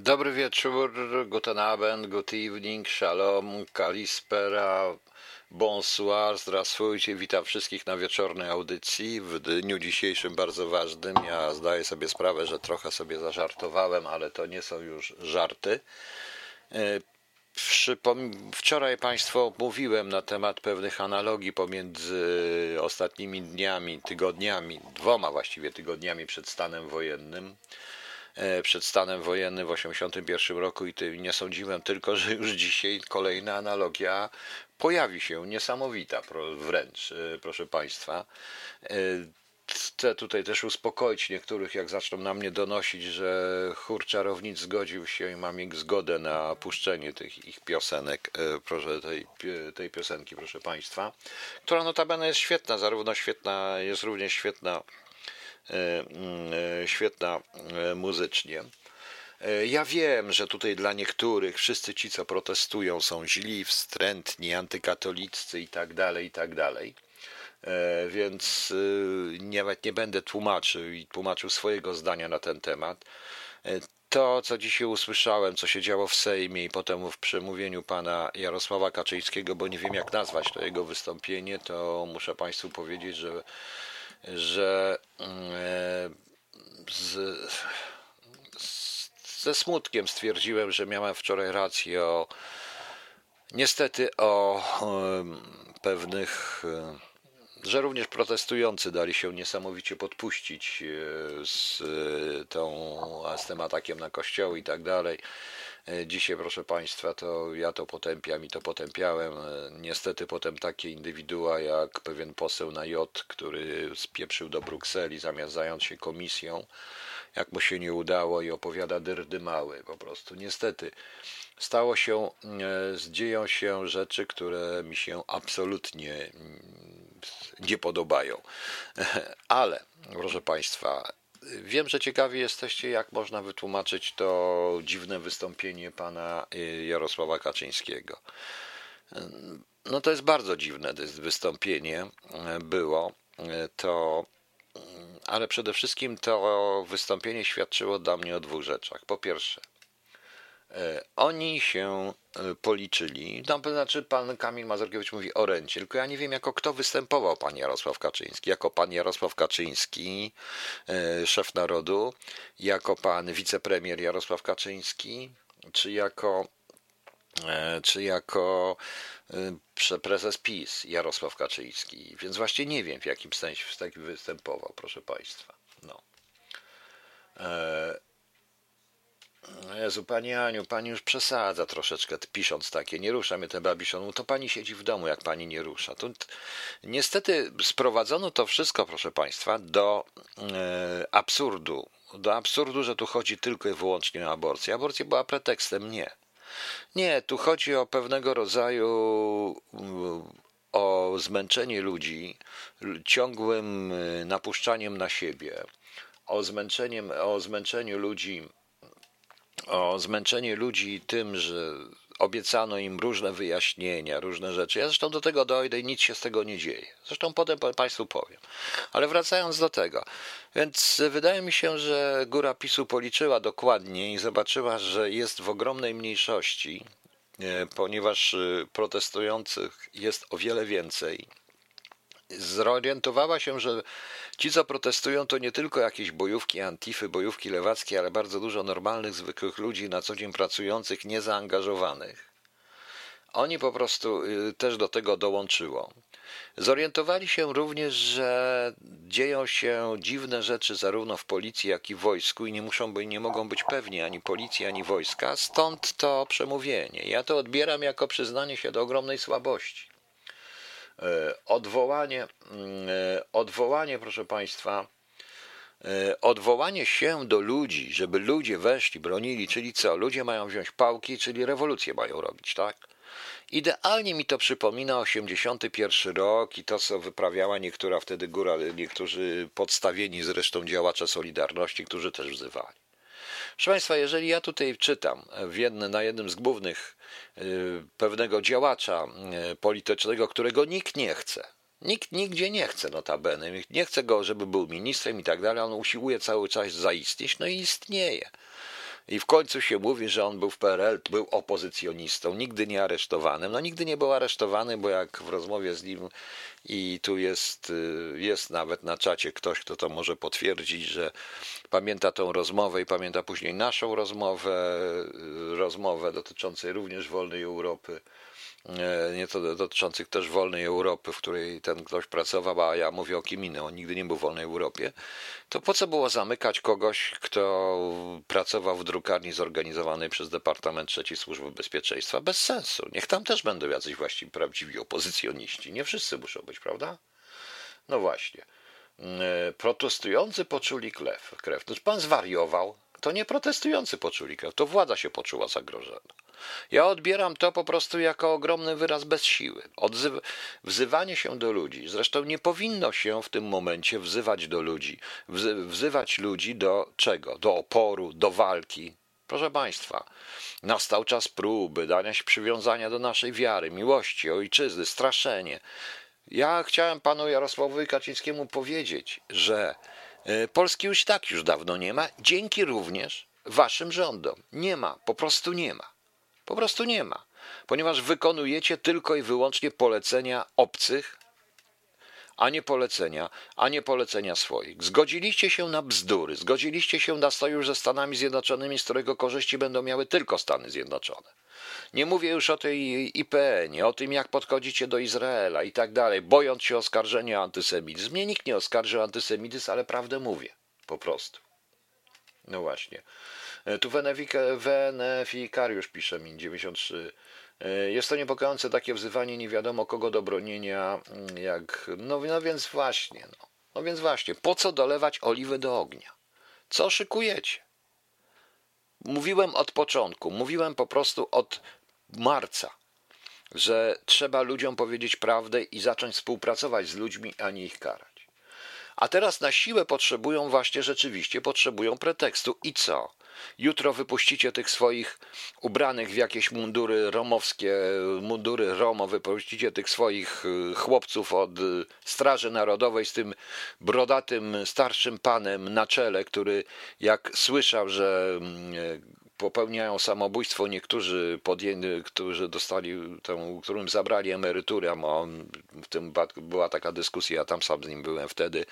Dobry wieczór, guten Abend, good evening, shalom, kalispera, bonsoir, zdrasujcie, witam wszystkich na wieczornej audycji w dniu dzisiejszym bardzo ważnym. Ja zdaję sobie sprawę, że trochę sobie zażartowałem, ale to nie są już żarty. E, Wczoraj Państwu mówiłem na temat pewnych analogii pomiędzy ostatnimi dniami, tygodniami, dwoma właściwie tygodniami przed stanem wojennym przed stanem wojennym w 1981 roku i ty- nie sądziłem tylko, że już dzisiaj kolejna analogia pojawi się, niesamowita wręcz, e, proszę Państwa. E, Chcę tutaj też uspokoić niektórych, jak zaczną na mnie donosić, że chór czarownic zgodził się i mam ich zgodę na puszczenie tych ich piosenek, e, proszę, tej, tej piosenki, proszę Państwa, która notabene jest świetna, zarówno świetna, jest również świetna e, e, świetna e, muzycznie. E, Ja wiem, że tutaj dla niektórych wszyscy ci, co protestują, są źli, wstrętni, antykatoliccy i tak dalej, i tak dalej. E, Więc nawet nie będę tłumaczył i tłumaczył swojego zdania na ten temat. E, To, co dzisiaj usłyszałem, co się działo w Sejmie i potem w przemówieniu pana Jarosława Kaczyńskiego, bo nie wiem jak nazwać to jego wystąpienie, to muszę państwu powiedzieć, że, że mm, e, z, ze smutkiem stwierdziłem, że miałem wczoraj rację o niestety o pewnych em, że również protestujący dali się niesamowicie podpuścić e, z, e, tą, z tym atakiem na kościoły i tak dalej. E, Dzisiaj, proszę Państwa, to ja to potępiam i to potępiałem. E, Niestety potem takie indywidua jak pewien poseł na J, który spieprzył do Brukseli zamiast zająć się komisją, jak mu się nie udało i opowiada dyrdy mały po prostu. Niestety stało się, e, dzieją się rzeczy, które mi się absolutnie mm, nie podobają. Ale, proszę Państwa, wiem, że ciekawi jesteście, jak można wytłumaczyć to dziwne wystąpienie pana y, Jarosława Kaczyńskiego. No to jest bardzo dziwne to jest wystąpienie e, było. E, To, mm, ale przede wszystkim to wystąpienie świadczyło dla mnie o dwóch rzeczach. Po pierwsze, Oni się e, policzyli, no, to znaczy pan Kamil Mazurkiewicz mówi o rencie, tylko ja nie wiem jako kto występował pan Jarosław Kaczyński, jako pan Jarosław Kaczyński, e, szef narodu, jako pan wicepremier Jarosław Kaczyński, czy jako e, czy jako e, prezes PiS Jarosław Kaczyński, więc właśnie nie wiem w jakim sensie taki występował, proszę państwa. No. E, Jezu, pani Aniu, pani już przesadza troszeczkę, pisząc takie, nie rusza mnie ten babiszon, no to pani siedzi w domu, jak pani nie rusza. To, niestety sprowadzono to wszystko, proszę państwa, do e, absurdu. Do absurdu, że tu chodzi tylko i wyłącznie o aborcję. Aborcja była pretekstem, nie. Nie, tu chodzi o pewnego rodzaju o zmęczenie ludzi ciągłym y, napuszczaniem na siebie, o, zmęczeniem, o zmęczeniu ludzi o zmęczenie ludzi tym, że obiecano im różne wyjaśnienia, różne rzeczy. Ja zresztą do tego dojdę i nic się z tego nie dzieje. Zresztą potem pa- Państwu powiem. Ale wracając do tego, więc wydaje mi się, że góra PiSu policzyła dokładnie i zobaczyła, że jest w ogromnej mniejszości, e, ponieważ e, protestujących jest o wiele więcej zorientowała się, że ci, co protestują, to nie tylko jakieś bojówki antify, bojówki lewackie, ale bardzo dużo normalnych, zwykłych ludzi na co dzień pracujących, niezaangażowanych. Oni po prostu y, też do tego dołączyło. Zorientowali się również, że dzieją się dziwne rzeczy zarówno w policji, jak i w wojsku i nie muszą być, nie mogą być pewni ani policji, ani wojska, stąd to przemówienie. Ja to odbieram jako przyznanie się do ogromnej słabości. E, Odwołanie, mm, e, odwołanie, proszę Państwa, e, odwołanie się do ludzi, żeby ludzie weszli, bronili, czyli co? Ludzie mają wziąć pałki, czyli rewolucję mają robić, tak? Idealnie mi to przypomina 81 rok i to, co wyprawiała niektóra wtedy góra, niektórzy podstawieni zresztą działacze Solidarności, którzy też wzywali. Proszę Państwa, jeżeli ja tutaj czytam w jedne, na jednym z głównych y, pewnego działacza y, politycznego, którego nikt nie chce, nikt nigdzie nie chce notabene, nie chce go, żeby był ministrem i tak dalej, on usiłuje cały czas zaistnieć, no i istnieje. I w końcu się mówi, że on był w PRL, był opozycjonistą, nigdy nie aresztowanym. No nigdy nie był aresztowany, bo jak w rozmowie z nim i tu jest, y, jest nawet na czacie ktoś, kto to może potwierdzić, że pamięta tą rozmowę i pamięta później naszą rozmowę, y, rozmowę dotyczącej również wolnej Europy E, nie to dotyczących też wolnej Europy, w której ten ktoś pracował, a ja mówię o kim innym, on nigdy nie był w wolnej Europie, to po co było zamykać kogoś, kto pracował w drukarni zorganizowanej przez Departament III Służby Bezpieczeństwa? Bez sensu. Niech tam też będą jacyś właściwie prawdziwi opozycjoniści. Nie wszyscy muszą być, prawda? No właśnie. E, protestujący poczuli krew. krew. No, pan zwariował. To nie protestujący poczuli krew, to władza się poczuła zagrożona. Ja odbieram to po prostu jako ogromny wyraz bez siły. Odzyw- wzywanie się do ludzi. Zresztą nie powinno się w tym momencie wzywać do ludzi. Wzy- wzywać ludzi do czego? Do oporu, do walki. Proszę Państwa, nastał czas próby, dania się przywiązania do naszej wiary, miłości, ojczyzny, straszenie. Ja chciałem panu Jarosławowi Kaczyńskiemu powiedzieć, że e, Polski już tak już dawno nie ma, dzięki również waszym rządom. Nie ma, po prostu nie ma. Po prostu nie ma, ponieważ wykonujecie tylko i wyłącznie polecenia obcych, a nie polecenia, a nie polecenia swoich. Zgodziliście się na bzdury, zgodziliście się na sojusz ze Stanami Zjednoczonymi, z którego korzyści będą miały tylko Stany Zjednoczone. Nie mówię już o tej IPN-ie, o tym, jak podchodzicie do Izraela i tak dalej, bojąc się oskarżenia o antysemityzm. Mnie nikt nie oskarży o antysemityzm, ale prawdę mówię, po prostu. No właśnie. E, tu Wenefikariusz pisze mi 93. E, jest to niepokojące takie wzywanie nie wiadomo kogo do bronienia, mm, jak. No, no więc właśnie, no. no więc właśnie, po co dolewać oliwy do ognia? Co szykujecie? Mówiłem od początku, mówiłem po prostu od marca, że trzeba ludziom powiedzieć prawdę i zacząć współpracować z ludźmi, a nie ich karać. A teraz na siłę potrzebują właśnie rzeczywiście, potrzebują pretekstu. I co? Jutro wypuścicie tych swoich ubranych w jakieś mundury romowskie, mundury Romo, wypuścicie tych swoich y, chłopców od y, Straży Narodowej z tym brodatym starszym panem na czele, który jak słyszał, że mm, popełniają samobójstwo niektórzy, podjęli, którzy dostali, którym zabrali emeryturę, a w tym była taka dyskusja, ja tam sam z nim byłem wtedy,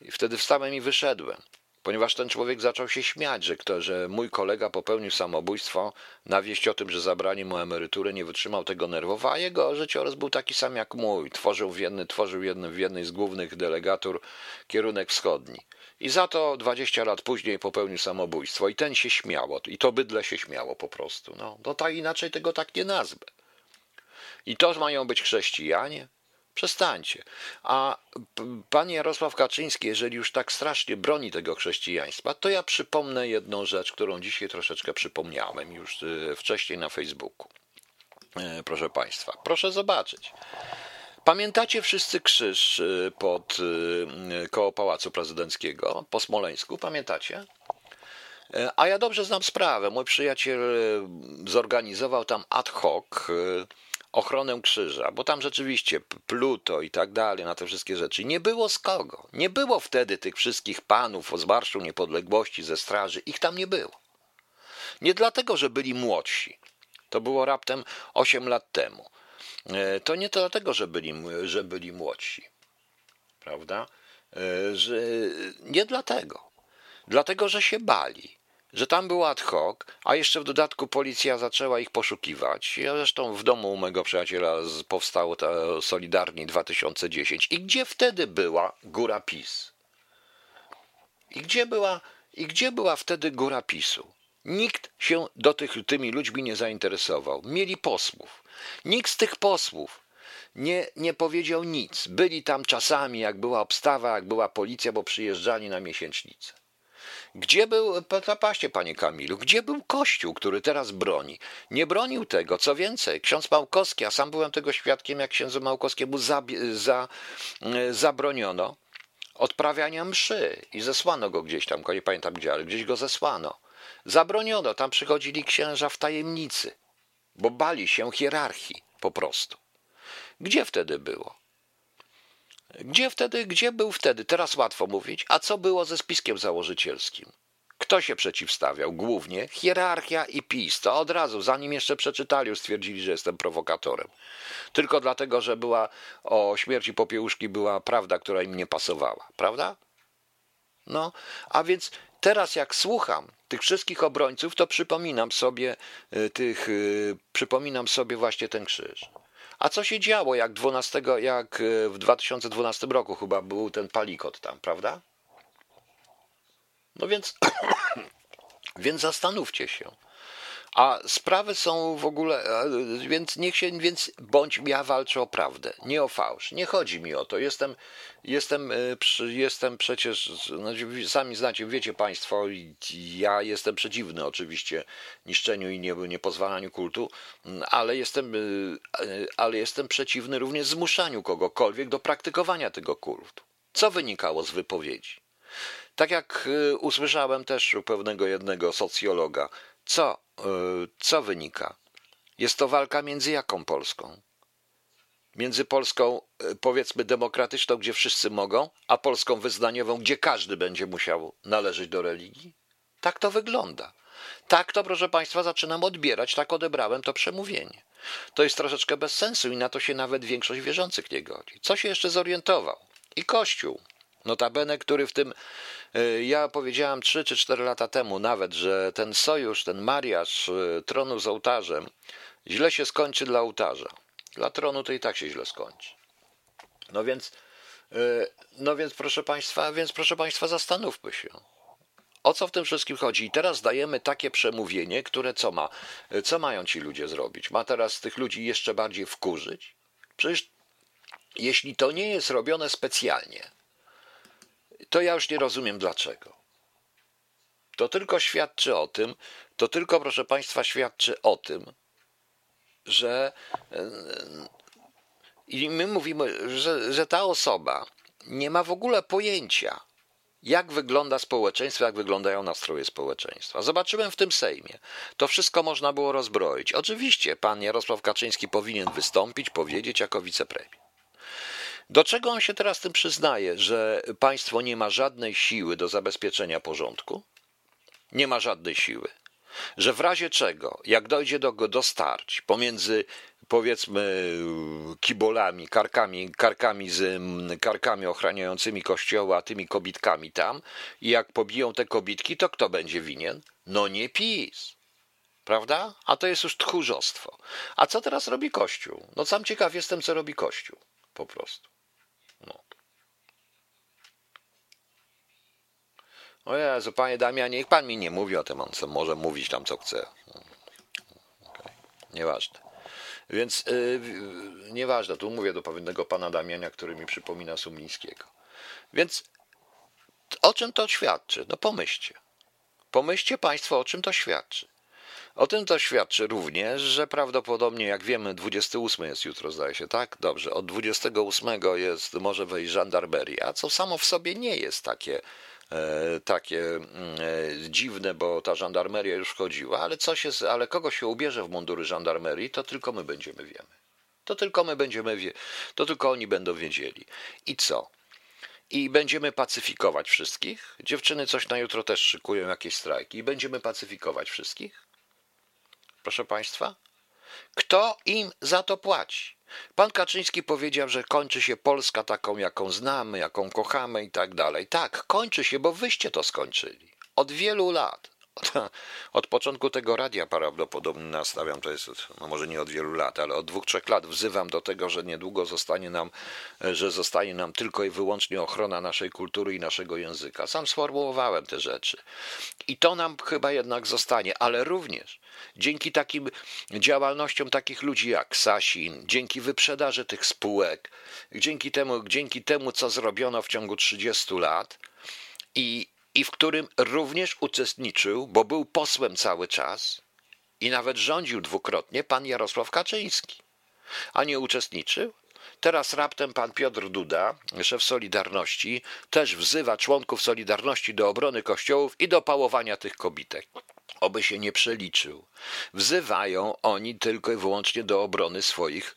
i wtedy wstałem i wyszedłem ponieważ ten człowiek zaczął się śmiać, że, kto, że mój kolega popełnił samobójstwo, na wieść o tym, że zabrali mu emeryturę, nie wytrzymał tego nerwowo, a jego życiorys był taki sam jak mój. Tworzył w, jedny, tworzył jedny, w jednej z głównych delegatur kierunek wschodni. I za to 20 lat później popełnił samobójstwo i ten się śmiało, i to bydle się śmiało po prostu. No, no tak inaczej tego tak nie nazwę. I to mają być chrześcijanie? Przestańcie. A pan Jarosław Kaczyński, jeżeli już tak strasznie broni tego chrześcijaństwa, to ja przypomnę jedną rzecz, którą dzisiaj troszeczkę przypomniałem już y, wcześniej na Facebooku. Y, proszę Państwa, proszę zobaczyć. Pamiętacie wszyscy krzyż y, pod koło Pałacu Prezydenckiego po Smoleńsku? Pamiętacie? A ja dobrze znam sprawę. Mój przyjaciel zorganizował tam ad hoc ochronę krzyża, bo tam rzeczywiście Pluto i tak dalej, na te wszystkie rzeczy. Nie było z kogo. Nie było wtedy tych wszystkich panów z Marszu Niepodległości, ze straży. Ich tam nie było. Nie dlatego, że byli młodsi. To było raptem 8 lat temu. E, to nie dlatego, że byli, że byli młodsi. Prawda? E, że nie dlatego. Dlatego, że się bali że tam był ad hoc, a jeszcze w dodatku policja zaczęła ich poszukiwać. Ja zresztą w domu u mego przyjaciela powstało to Solidarni 2010. I gdzie wtedy była góra PiS? I gdzie była, i gdzie była wtedy góra PiSu? Nikt się do tych, tymi ludźmi nie zainteresował. Mieli posłów. Nikt z tych posłów nie, nie powiedział nic. Byli tam czasami, jak była obstawa, jak była policja, bo przyjeżdżali na miesięcznicę. Gdzie był, zapaście panie Kamilu, gdzie był Kościół, który teraz broni? Nie bronił tego, co więcej, ksiądz Małkowski, a sam byłem tego świadkiem, jak księdzu Małkowskiemu za, za, zabroniono odprawiania mszy i zesłano go gdzieś tam, nie pamiętam gdzie, ale gdzieś go zesłano. Zabroniono, tam przychodzili księża w tajemnicy, bo bali się hierarchii po prostu. Gdzie wtedy było? Gdzie wtedy, gdzie był wtedy? Teraz łatwo mówić. A co było ze spiskiem założycielskim? Kto się przeciwstawiał? Głównie hierarchia i PiS. To od razu, zanim jeszcze przeczytali, stwierdzili, że jestem prowokatorem. Tylko dlatego, że była o śmierci Popiełuszki była prawda, która im nie pasowała. Prawda? No, a więc teraz jak słucham tych wszystkich obrońców, to przypominam sobie y, tych, y, przypominam sobie właśnie ten krzyż. A co się działo, jak, 12, jak y, w 2012 roku chyba był ten palikot tam, prawda? No więc, więc zastanówcie się. A sprawy są w ogóle, więc niech się, więc bądź ja walczę o prawdę, nie o fałsz. Nie chodzi mi o to. Jestem, jestem, y, jestem przecież, znaczy, sami znacie, wiecie Państwo, ja jestem przeciwny oczywiście niszczeniu i nie, niepozwalaniu kultu, ale jestem, y, ale jestem przeciwny również zmuszaniu kogokolwiek do praktykowania tego kultu. Co wynikało z wypowiedzi? Tak jak usłyszałem też u pewnego jednego socjologa, co, e, co wynika? Jest to walka między jaką Polską? Między Polską, e, powiedzmy, demokratyczną, gdzie wszyscy mogą, a Polską wyznaniową, gdzie każdy będzie musiał należeć do religii? Tak to wygląda. Tak to, proszę Państwa, zaczynam odbierać, tak odebrałem to przemówienie. To jest troszeczkę bez sensu i na to się nawet większość wierzących nie godzi. Co się jeszcze zorientował? I Kościół. Notabene, który w tym, y, ja powiedziałem 3 czy 4 lata temu nawet, że ten sojusz, ten mariaż y, tronu z ołtarzem źle się skończy dla ołtarza. Dla tronu to i tak się źle skończy. No więc, y, no więc proszę Państwa, więc proszę Państwa, zastanówmy się. O co w tym wszystkim chodzi? I teraz dajemy takie przemówienie, które co ma? Co mają ci ludzie zrobić? Ma teraz tych ludzi jeszcze bardziej wkurzyć? Przecież jeśli to nie jest robione specjalnie, to ja już nie rozumiem dlaczego. To tylko świadczy o tym, to tylko, proszę Państwa, świadczy o tym, że i my mówimy, że, że ta osoba nie ma w ogóle pojęcia, jak wygląda społeczeństwo, jak wyglądają nastroje społeczeństwa. Zobaczyłem w tym Sejmie. To wszystko można było rozbroić. Oczywiście pan Jarosław Kaczyński powinien wystąpić, powiedzieć jako wicepremier. Do czego on się teraz tym przyznaje, że państwo nie ma żadnej siły do zabezpieczenia porządku? Nie ma żadnej siły. Że w razie czego, jak dojdzie do, do starć pomiędzy powiedzmy kibolami, karkami, karkami, z, karkami ochraniającymi kościoła, a tymi kobitkami tam i jak pobiją te kobitki, to kto będzie winien? No nie PiS. Prawda? A to jest już tchórzostwo. A co teraz robi Kościół? No sam ciekaw jestem, co robi Kościół. Po prostu. O Jezu, panie Damianie, niech pan mi nie mówi o tym, on może mówić tam co chce. Okay. Nieważne. Więc yy, nieważne, tu mówię do pewnego pana Damiania, który mi przypomina Sumlińskiego. Więc o czym to świadczy? No pomyślcie. Pomyślcie państwo, o czym to świadczy. O tym to świadczy również, że prawdopodobnie, jak wiemy, 28 jest jutro, zdaje się, tak? Dobrze, od 28 jest, może wejść żandarmeria, co samo w sobie nie jest takie takie mm, e, dziwne, bo ta żandarmeria już chodziła, ale, coś jest, ale kogo się ubierze w mundury żandarmerii, to tylko my będziemy wiemy. To tylko my będziemy wie, to tylko oni będą wiedzieli. I co? I będziemy pacyfikować wszystkich? Dziewczyny coś na jutro też szykują, jakieś strajki. I będziemy pacyfikować wszystkich? Proszę Państwa? Kto im za to płaci? Pan Kaczyński powiedział, że kończy się Polska taką, jaką znamy, jaką kochamy i tak dalej. Tak, kończy się, bo wyście to skończyli. Od wielu lat. Od początku tego radia prawdopodobnie nastawiam, to jest, no może nie od wielu lat, ale od dwóch, trzech lat wzywam do tego, że niedługo zostanie nam, że zostanie nam tylko i wyłącznie ochrona naszej kultury i naszego języka. Sam sformułowałem te rzeczy. I to nam chyba jednak zostanie, ale również dzięki takim działalnościom takich ludzi jak Sasin, dzięki wyprzedaży tych spółek, dzięki temu, dzięki temu co zrobiono w ciągu 30 lat i i w którym również uczestniczył, bo był posłem cały czas i nawet rządził dwukrotnie pan Jarosław Kaczyński. A nie uczestniczył? Teraz raptem pan Piotr Duda, szef Solidarności, też wzywa członków Solidarności do obrony kościołów i do pałowania tych kobitek. Oby się nie przeliczył. Wzywają oni tylko i wyłącznie do obrony swoich,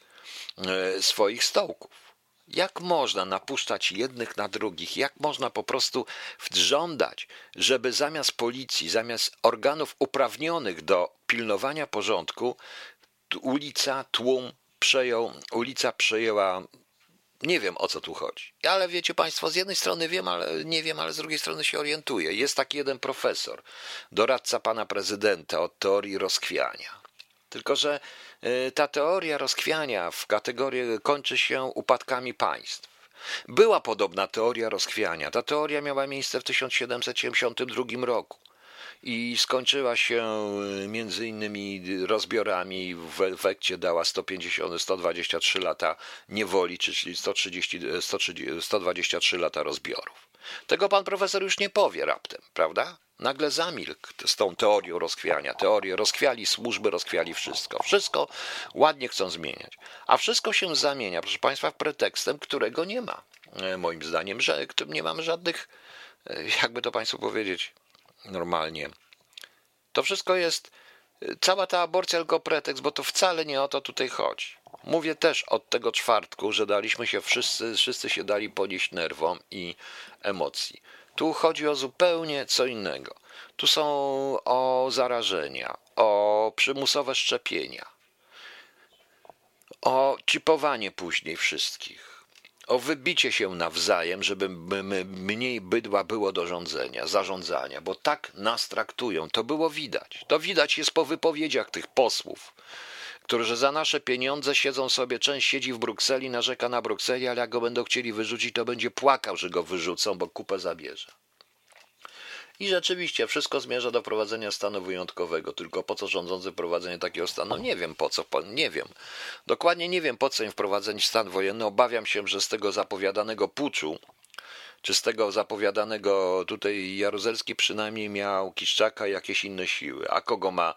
e, swoich stołków. Jak można napuszczać jednych na drugich? Jak można po prostu żądać, żeby zamiast policji, zamiast organów uprawnionych do pilnowania porządku, ulica, tłum przejął, ulica przejęła nie wiem o co tu chodzi. Ale wiecie Państwo, z jednej strony wiem, ale nie wiem, ale z drugiej strony się orientuję. Jest taki jeden profesor, doradca pana prezydenta od teorii rozkwiania. Tylko, że ta teoria rozkwiania w kategorii kończy się upadkami państw. Była podobna teoria rozkwiania. Ta teoria miała miejsce w 1772 roku i skończyła się y, między innymi rozbiorami. W efekcie dała 150, 123 lata niewoli, czyli 130, 130, 123 lata rozbiorów. Tego pan profesor już nie powie raptem, prawda? Nagle zamilkł z tą teorią rozkwiania. Teorię rozkwiali służby, rozkwiali wszystko. Wszystko ładnie chcą zmieniać. A wszystko się zamienia, proszę Państwa, pretekstem, którego nie ma. E, moim zdaniem, że nie mamy żadnych, e, jakby to Państwu powiedzieć, normalnie. To wszystko jest, cała ta aborcja tylko pretekst, bo to wcale nie o to tutaj chodzi. Mówię też od tego czwartku, że daliśmy się wszyscy, wszyscy się dali ponieść nerwom i emocji. Tu chodzi o zupełnie co innego. Tu są o zarażenia, o przymusowe szczepienia, o chipowanie później wszystkich o wybicie się nawzajem, żeby mniej bydła było do rządzenia, zarządzania, bo tak nas traktują. To było widać. To widać jest po wypowiedziach tych posłów, którzy za nasze pieniądze siedzą sobie, część siedzi w Brukseli, narzeka na Brukseli, ale jak go będą chcieli wyrzucić, to będzie płakał, że go wyrzucą, bo kupę zabierze. I rzeczywiście wszystko zmierza do prowadzenia stanu wyjątkowego. Tylko po co rządzący prowadzenie takiego stanu? Nie wiem po co, nie wiem. Dokładnie nie wiem po co im wprowadzać stan wojenny. Obawiam się, że z tego zapowiadanego puczu, czy z tego zapowiadanego tutaj Jaruzelski przynajmniej miał Kiszczaka jakieś inne siły. A kogo ma,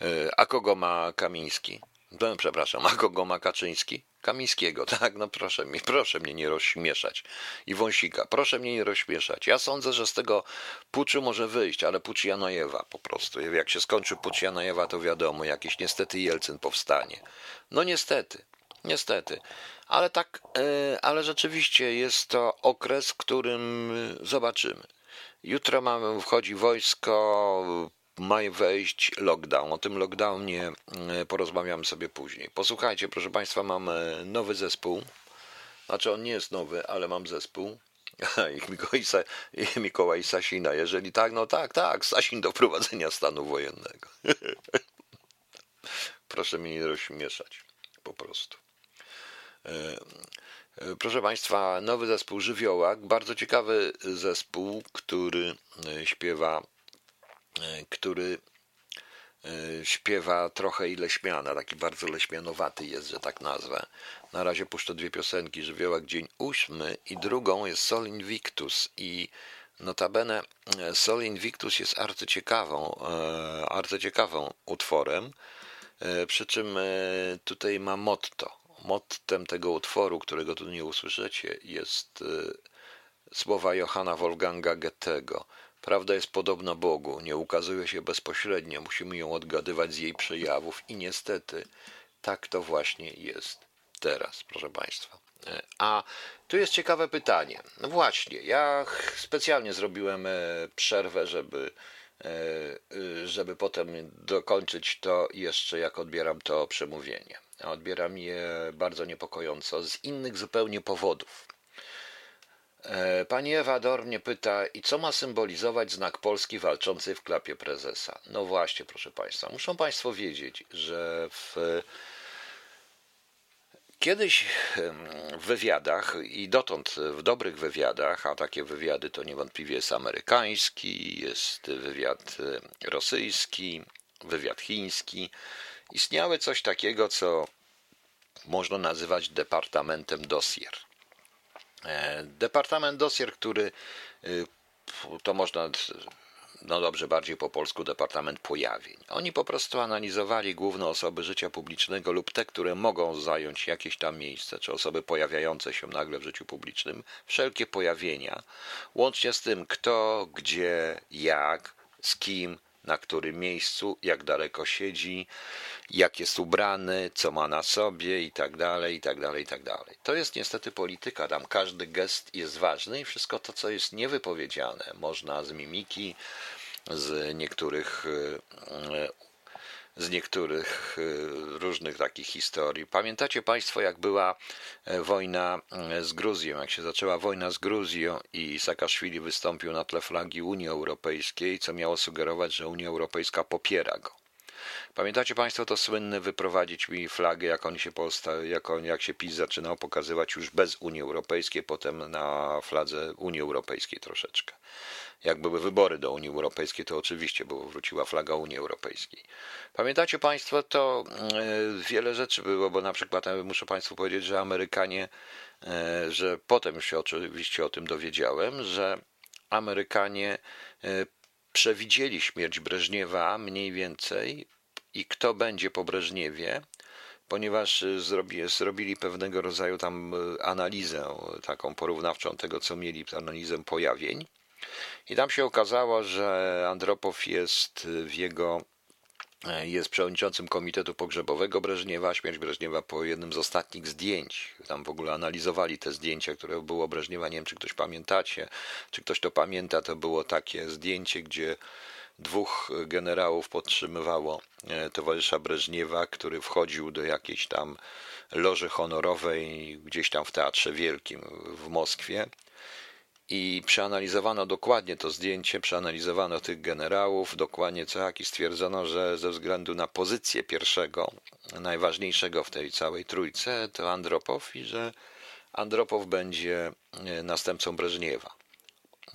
e, a kogo ma Kamiński? No, przepraszam, a kogo ma Kaczyński? Kamińskiego, tak? No proszę mnie, proszę mnie nie rozśmieszać. I Wąsika, proszę mnie nie rozśmieszać. Ja sądzę, że z tego puczu może wyjść, ale pucz Janojewa po prostu. Jak się skończy pucz Janojewa, to wiadomo, jakiś niestety Jelcyn powstanie. No niestety, niestety. Ale tak, e, ale rzeczywiście jest to okres, w którym zobaczymy. Jutro mamy, wchodzi wojsko, ma wejść lockdown. O tym lockdownie e, porozmawiamy sobie później. Posłuchajcie, proszę Państwa, mam e, nowy zespół. Znaczy on nie jest nowy, ale mam zespół. Mikołaj, Mikołaj Sasina. Jeżeli tak, no tak, tak. Sasin do prowadzenia stanu wojennego. Proszę mnie nie rozśmieszać. Po prostu. E, proszę Państwa, nowy zespół Żywiołak. Bardzo ciekawy zespół, który śpiewa który e, śpiewa trochę i leśmiana, taki bardzo leśmianowaty jest, że tak nazwę. Na razie puszczę dwie piosenki, Żywiołak Dzień Ósmy i drugą jest Sol Invictus i notabene e, Sol Invictus jest arcyciekawą, arcyciekawą utworem, przy czym tutaj ma motto. Mottem tego utworu, którego tu nie usłyszycie, jest słowa Johanna Wolfganga Goethego – Prawda jest podobna Bogu, nie ukazuje się bezpośrednio, musimy ją odgadywać z jej przejawów i niestety tak to właśnie jest teraz, proszę Państwa. E, a tu jest ciekawe pytanie. No właśnie, ja specjalnie zrobiłem e, przerwę, żeby, e, żeby potem dokończyć to jeszcze, jak odbieram to przemówienie. Odbieram je bardzo niepokojąco z innych zupełnie powodów. E, pani Ewa Dor mnie pyta, i co ma symbolizować znak Polski walczącej w klapie prezesa? No właśnie, proszę Państwa, muszą Państwo wiedzieć, że w Kiedyś w wywiadach i dotąd w dobrych wywiadach, a takie wywiady to niewątpliwie jest amerykański, jest wywiad rosyjski, wywiad chiński, istniały coś takiego, co można nazywać departamentem dossier. E, departament Dosier, który y, to można, no dobrze, bardziej po polsku Departament Pojawień. Oni po prostu analizowali główne osoby życia publicznego lub te, które mogą zająć jakieś tam miejsce, czy osoby pojawiające się nagle w życiu publicznym, wszelkie pojawienia, łącznie z tym kto, gdzie, jak, z kim, na którym miejscu, jak daleko siedzi, jak jest ubrany, co ma na sobie i tak dalej, i tak dalej, i tak dalej. To jest niestety polityka, tam każdy gest jest ważny i wszystko to, co jest niewypowiedziane, można z mimiki, z niektórych z niektórych różnych takich historii. Pamiętacie Państwo, jak była wojna z Gruzją, jak się zaczęła wojna z Gruzją i Saakaszwili wystąpił na tle flagi Unii Europejskiej, co miało sugerować, że Unia Europejska popiera go. Pamiętacie Państwo to słynne wyprowadzić mi flagę, jak on się posta- jak, on, jak się PiS zaczynał pokazywać już bez Unii Europejskiej, potem na fladze Unii Europejskiej troszeczkę. Jak były wybory do Unii Europejskiej, to oczywiście było, wróciła flaga Unii Europejskiej. Pamiętacie Państwo, to e, wiele rzeczy było, bo na przykład e, muszę Państwu powiedzieć, że Amerykanie, e, że potem się oczywiście o tym dowiedziałem, że Amerykanie przewidzieli śmierć Breżniewa mniej więcej i kto będzie po Breżniewie, ponieważ zrobi, zrobili pewnego rodzaju tam analizę taką porównawczą tego, co mieli, analizę pojawień. I tam się okazało, że Andropow jest w jego jest przewodniczącym Komitetu Pogrzebowego Breżniewa. Śmierć Breżniewa po jednym z ostatnich zdjęć. Tam w ogóle analizowali te zdjęcia, które było Breżniewa. Nie wiem, czy ktoś pamiętacie, czy ktoś to pamięta. To było takie zdjęcie, gdzie dwóch generałów podtrzymywało e, towarzysza Breżniewa, który wchodził do jakiejś tam loży honorowej gdzieś tam w Teatrze Wielkim w Moskwie i przeanalizowano dokładnie to zdjęcie, przeanalizowano tych generałów, dokładnie co jak i stwierdzono, że ze względu na pozycję pierwszego, najważniejszego w tej całej trójce, to Andropow i że Andropow będzie e, następcą Breżniewa.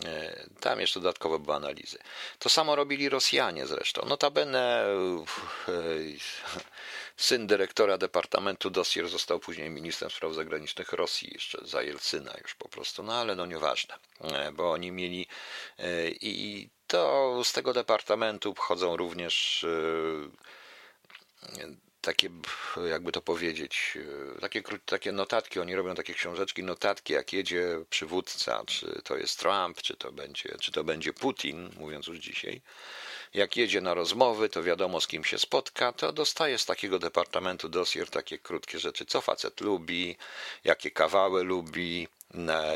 E, tam jeszcze dodatkowo były analizy. To samo robili Rosjanie zresztą. Notabene e, syn dyrektora Departamentu Dossier został później ministrem spraw zagranicznych Rosji, jeszcze za Jelcyna już po prostu, no ale no nieważne, e, bo oni mieli i to z tego departamentu wchodzą również takie, jakby to powiedzieć, e, takie, takie notatki, oni robią takie książeczki, notatki, jak jedzie przywódca, czy to jest Trump, czy to będzie, czy to będzie Putin, mówiąc już dzisiaj. Jak jedzie na rozmowy, to wiadomo z kim się spotka, to dostaje z takiego departamentu dossier takie krótkie rzeczy, co facet lubi, jakie kawały lubi,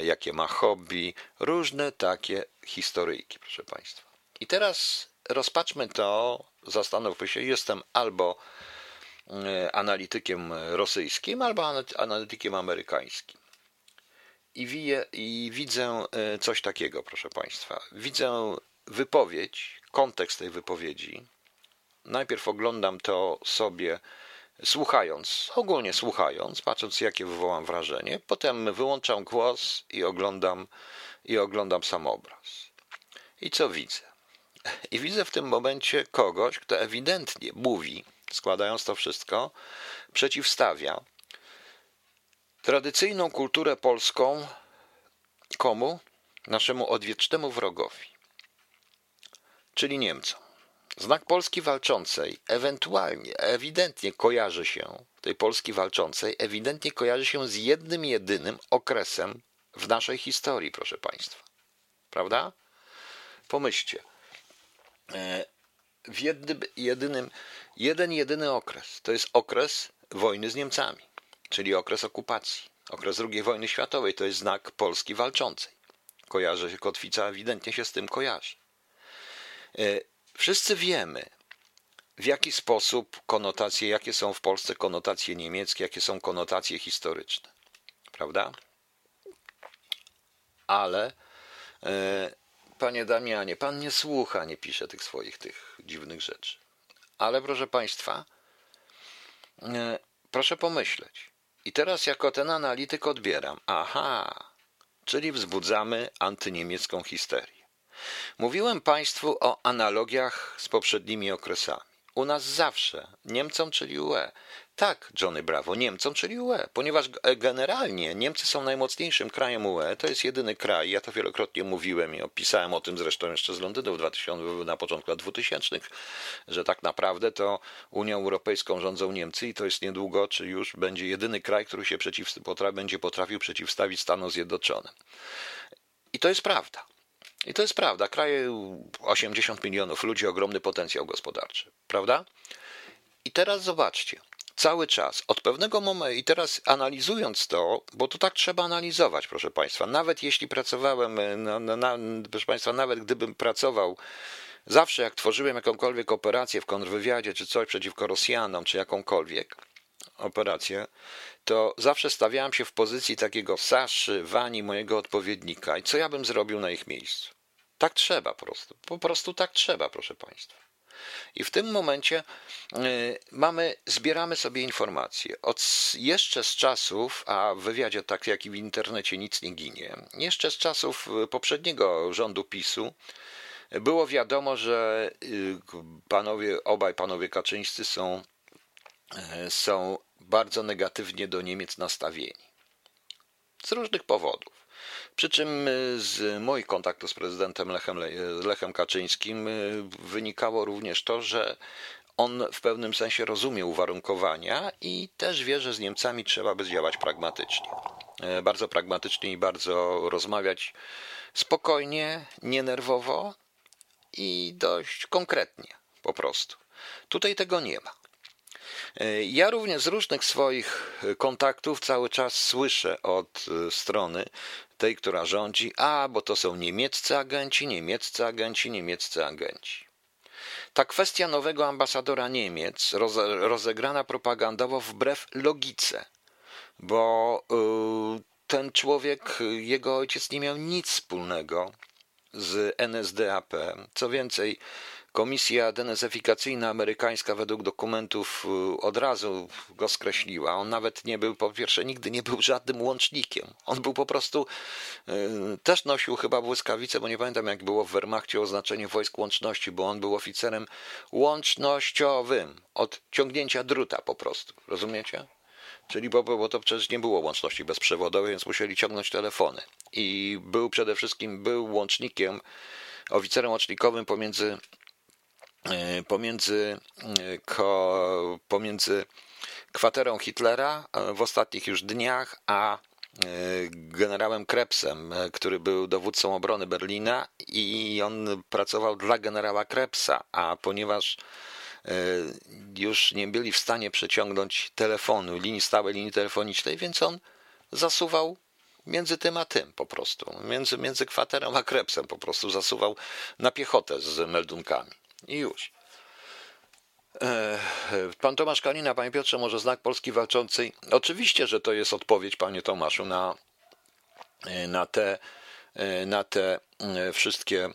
jakie ma hobby, różne takie historyjki, proszę Państwa. I teraz rozpatrzmy to, zastanówmy się, jestem albo analitykiem rosyjskim albo analitykiem amerykańskim. I, wiję, I widzę e, coś takiego, proszę Państwa. Widzę wypowiedź, kontekst tej wypowiedzi. Najpierw oglądam to sobie słuchając, ogólnie słuchając, patrząc jakie wywołam wrażenie, potem wyłączam głos i oglądam i oglądam sam obraz. I co widzę? I widzę w tym momencie kogoś, kto ewidentnie mówi, składając to wszystko, przeciwstawia tradycyjną kulturę polską komu? Naszemu odwiecznemu wrogowi, czyli Niemcom. Znak Polski walczącej ewentualnie, ewidentnie kojarzy się, tej Polski walczącej, ewidentnie kojarzy się z jednym, jedynym okresem w naszej historii, proszę Państwa. Prawda? Pomyślcie. E, w jednym, jedynym, jeden jedyny okres. To jest okres wojny z Niemcami, czyli okres okupacji. Okres II wojny światowej to jest znak Polski walczącej. Kojarzy się, kotwica ewidentnie się z tym kojarzy. E, wszyscy wiemy, w jaki sposób konotacje, jakie są w Polsce konotacje niemieckie, jakie są konotacje historyczne. Prawda? Ale e, Panie Damianie, pan nie słucha, nie pisze tych swoich tych dziwnych rzeczy. Ale proszę państwa, e, proszę pomyśleć. I teraz jako ten analityk odbieram. Aha, czyli wzbudzamy antyniemiecką histerię. Mówiłem państwu o analogiach z poprzednimi okresami. U nas zawsze Niemcom, czyli UE, tak, Johnny Bravo, Niemcom, czyli UE, ponieważ generalnie Niemcy są najmocniejszym krajem UE, to jest jedyny kraj, ja to wielokrotnie mówiłem i opisałem o tym zresztą jeszcze z Londynu w 2000, na początku lat 2000, że tak naprawdę to Unią Europejską rządzą Niemcy i to jest niedługo, czy już będzie jedyny kraj, który się przeciw, będzie potrafił przeciwstawić Stanom Zjednoczonym. I to jest prawda. I to jest prawda. Kraje 80 milionów ludzi, ogromny potencjał gospodarczy, prawda? I teraz zobaczcie, cały czas, od pewnego momentu, i teraz analizując to, bo to tak trzeba analizować, proszę Państwa, nawet jeśli pracowałem, na, na, na, proszę Państwa, nawet gdybym pracował, zawsze jak tworzyłem jakąkolwiek operację w kontrwywiadzie, czy coś przeciwko Rosjanom, czy jakąkolwiek operację, to zawsze stawiałem się w pozycji takiego Saszy, Wani, mojego odpowiednika i co ja bym zrobił na ich miejscu. Tak trzeba po prostu, po prostu tak trzeba, proszę Państwa. I w tym momencie y, mamy, zbieramy sobie informacje. Od, jeszcze z czasów, a w wywiadzie tak jak i w internecie nic nie ginie, jeszcze z czasów y, poprzedniego rządu PiSu było wiadomo, że y, panowie, obaj panowie Kaczyńscy są, są bardzo negatywnie do Niemiec nastawieni. Z różnych powodów. Przy czym y, z moich kontaktów z prezydentem Lechem, Lechem Kaczyńskim y, wynikało również to, że on w pewnym sensie rozumie uwarunkowania i też wie, że z Niemcami trzeba by działać pragmatycznie. E, bardzo pragmatycznie i bardzo rozmawiać spokojnie, nienerwowo i dość konkretnie po prostu. Tutaj tego nie ma. E, ja również z różnych swoich kontaktów cały czas słyszę od e, strony tej, która rządzi, a bo to są niemieccy agenci, niemieccy agenci, niemieccy agenci. Ta kwestia nowego ambasadora Niemiec rozegrana propagandowo wbrew logice, bo y, ten człowiek, jego ojciec nie miał nic wspólnego z NSDAP. Co więcej, Komisja denazyfikacyjna amerykańska według dokumentów y, od razu go skreśliła. On nawet nie był, po pierwsze, nigdy nie był żadnym łącznikiem. On był po prostu, y, też nosił chyba błyskawice, bo nie pamiętam jak było w Wehrmachcie oznaczenie wojsk łączności, bo on był oficerem łącznościowym, od ciągnięcia druta po prostu. Rozumiecie? Czyli bo, bo to przecież nie było łączności bezprzewodowej, więc musieli ciągnąć telefony. I był przede wszystkim był łącznikiem, oficerem łącznikowym pomiędzy pomiędzy, e, pomiędzy kwaterą Hitlera e, w ostatnich już dniach, a generałem Krebsem, który był dowódcą obrony Berlina i on pracował dla generała Krebsa, a ponieważ już nie byli w stanie przeciągnąć telefonu, linii stałej linii telefonicznej, więc on zasuwał między tym a tym po prostu, między, między kwaterą a Krebsem po prostu zasuwał na piechotę z meldunkami. I już. E, pan Tomasz Kalina, panie Piotrze, może znak Polski walczącej? Oczywiście, że to jest odpowiedź, panie Tomaszu, na, e, na, te, e, na te wszystkie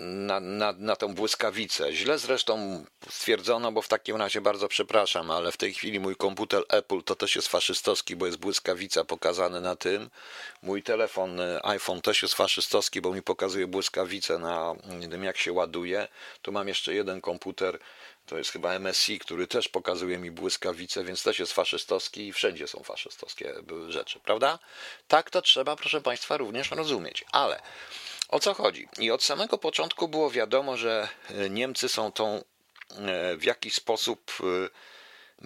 na, na, na tą błyskawicę. Źle zresztą stwierdzono, bo w takim razie bardzo przepraszam, ale w tej chwili mój komputer Apple to też jest faszystowski, bo jest błyskawica pokazane na tym. Mój telefon e, iPhone też jest faszystowski, bo mi pokazuje błyskawicę na tym, jak się ładuje. Tu mam jeszcze jeden komputer, to jest chyba MSI, który też pokazuje mi błyskawice, więc też jest faszystowski i wszędzie są faszystowskie rzeczy, prawda? Tak to trzeba, proszę Państwa, również rozumieć. Ale o co chodzi? I od samego początku było wiadomo, że e, Niemcy są tą e, w jakiś sposób e,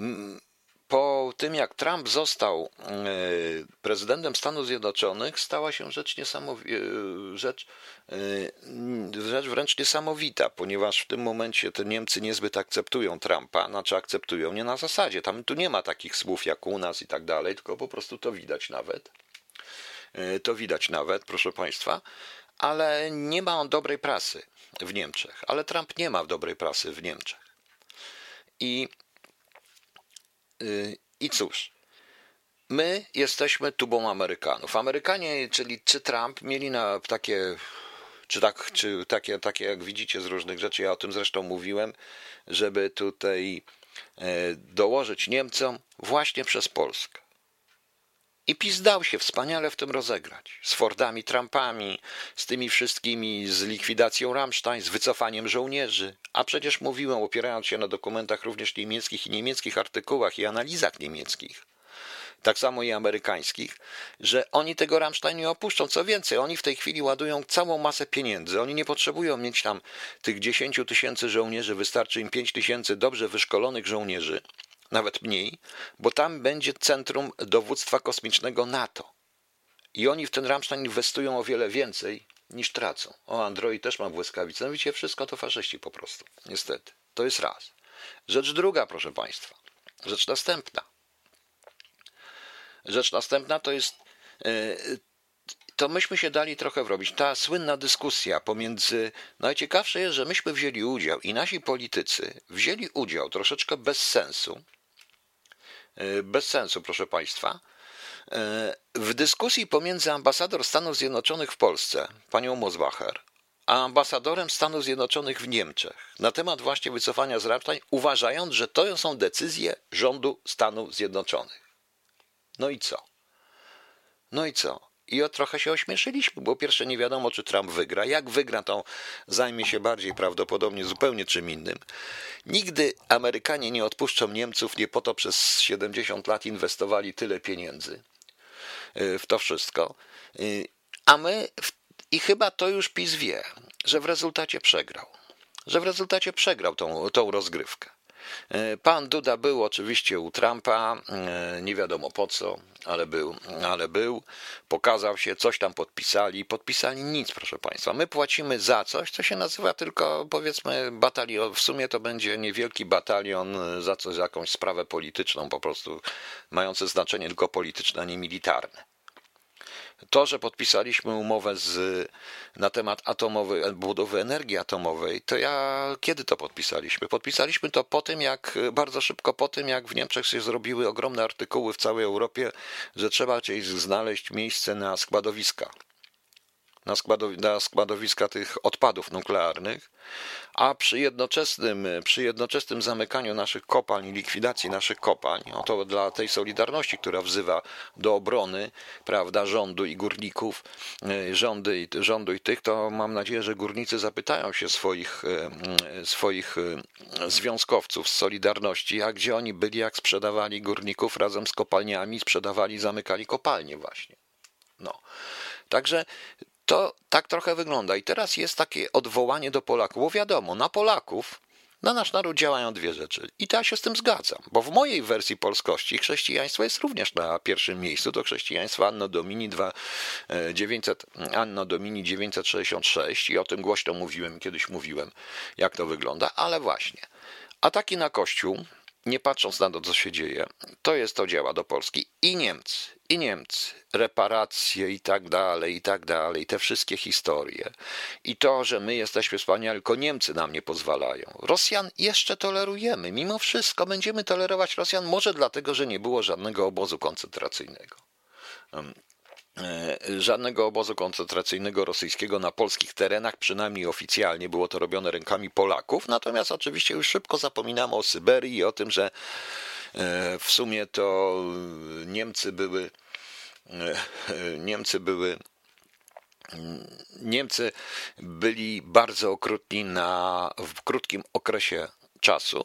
po tym jak Trump został prezydentem Stanów Zjednoczonych, stała się rzecz, rzecz, rzecz wręcz niesamowita, ponieważ w tym momencie te Niemcy niezbyt akceptują Trumpa, znaczy akceptują nie na zasadzie. Tam tu nie ma takich słów jak u nas i tak dalej, tylko po prostu to widać nawet. To widać nawet, proszę Państwa ale nie ma on dobrej prasy w Niemczech. Ale Trump nie ma dobrej prasy w Niemczech. I, yy, i cóż, my jesteśmy tubą Amerykanów. Amerykanie, czyli czy Trump, mieli na takie czy, tak, czy takie, takie, jak widzicie z różnych rzeczy, ja o tym zresztą mówiłem, żeby tutaj e, dołożyć Niemcom właśnie przez Polskę. I PiS dał się wspaniale w tym rozegrać. Z Fordami, Trumpami, z tymi wszystkimi, z likwidacją Rammstein, z wycofaniem żołnierzy. A przecież mówiłem, opierając się na dokumentach również niemieckich i niemieckich artykułach i analizach niemieckich, tak samo i amerykańskich, że oni tego Rammstein nie opuszczą. Co więcej, oni w tej chwili ładują całą masę pieniędzy. Oni nie potrzebują mieć tam tych 10 tysięcy żołnierzy, wystarczy im 5 tysięcy dobrze wyszkolonych żołnierzy nawet mniej, bo tam będzie centrum dowództwa kosmicznego NATO. I oni w ten Rammstein inwestują o wiele więcej niż tracą. O, Android też ma błyskawice. No widzicie, wszystko to faszyści po prostu. Niestety. To jest raz. Rzecz druga, proszę Państwa. Rzecz następna. Rzecz następna to jest e, to myśmy się dali trochę wrobić. Ta słynna dyskusja pomiędzy. Najciekawsze jest, że myśmy wzięli udział i nasi politycy wzięli udział troszeczkę bez sensu. E, bez sensu, proszę Państwa. E, w dyskusji pomiędzy ambasador Stanów Zjednoczonych w Polsce, panią Mosbacher, a ambasadorem Stanów Zjednoczonych w Niemczech na temat właśnie wycofania z Ramstein, uważając, że to są decyzje rządu Stanów Zjednoczonych. No i co? No i co? I o trochę się ośmieszyliśmy, bo pierwsze nie wiadomo, czy Trump wygra. Jak wygra, to zajmie się bardziej prawdopodobnie zupełnie czym innym. Nigdy Amerykanie nie odpuszczą Niemców, nie po to przez 70 lat inwestowali tyle pieniędzy y, w to wszystko. Y, a my, i chyba to już PiS wie, że w rezultacie przegrał. Że w rezultacie przegrał tą, tą rozgrywkę. E, pan Duda był oczywiście u Trumpa, e, nie wiadomo po co, ale był, ale był, pokazał się, coś tam podpisali, podpisali nic, proszę Państwa. My płacimy za coś, co się nazywa tylko, powiedzmy, batalion, w sumie to będzie niewielki batalion za coś, za jakąś sprawę polityczną, po prostu mające znaczenie tylko polityczne, a nie militarne. To, że podpisaliśmy umowę z, na temat atomowej, budowy energii atomowej, to ja kiedy to podpisaliśmy? Podpisaliśmy to po tym, jak bardzo szybko po tym, jak w Niemczech się zrobiły ogromne artykuły w całej Europie, że trzeba gdzieś znaleźć miejsce na składowiska na, składow- na składowiska tych odpadów nuklearnych, a przy jednoczesnym, przy jednoczesnym zamykaniu naszych kopalń i likwidacji naszych kopalń, to dla tej solidarności, która wzywa do obrony prawda, rządu i górników, e, rządy i, rządu i tych, to mam nadzieję, że górnicy zapytają się swoich, e, swoich e, związkowców z Solidarności, a gdzie oni byli, jak sprzedawali górników razem z kopalniami, sprzedawali, zamykali kopalnie właśnie. No. Także to tak trochę wygląda. I teraz jest takie odwołanie do Polaków, bo wiadomo, na Polaków, na nasz naród działają dwie rzeczy. I to ja się z tym zgadzam, bo w mojej wersji polskości chrześcijaństwo jest również na pierwszym miejscu. To chrześcijaństwo Anno Domini 2, 900, e, Anno Domini 966 i o tym głośno mówiłem, kiedyś mówiłem, jak to wygląda, ale właśnie. Ataki na Kościół, nie patrząc na to, co się dzieje, to jest to działa do Polski i Niemcy, i Niemcy, reparacje i tak dalej, i tak dalej, te wszystkie historie. I to, że my jesteśmy wspaniali, tylko Niemcy nam nie pozwalają. Rosjan jeszcze tolerujemy, mimo wszystko będziemy tolerować Rosjan, może dlatego, że nie było żadnego obozu koncentracyjnego żadnego obozu koncentracyjnego rosyjskiego na polskich terenach, przynajmniej oficjalnie było to robione rękami Polaków. Natomiast oczywiście już szybko zapominamy o Syberii i o tym, że E, w sumie to Niemcy były e, Niemcy były Niemcy byli bardzo okrutni na, w krótkim okresie czasu.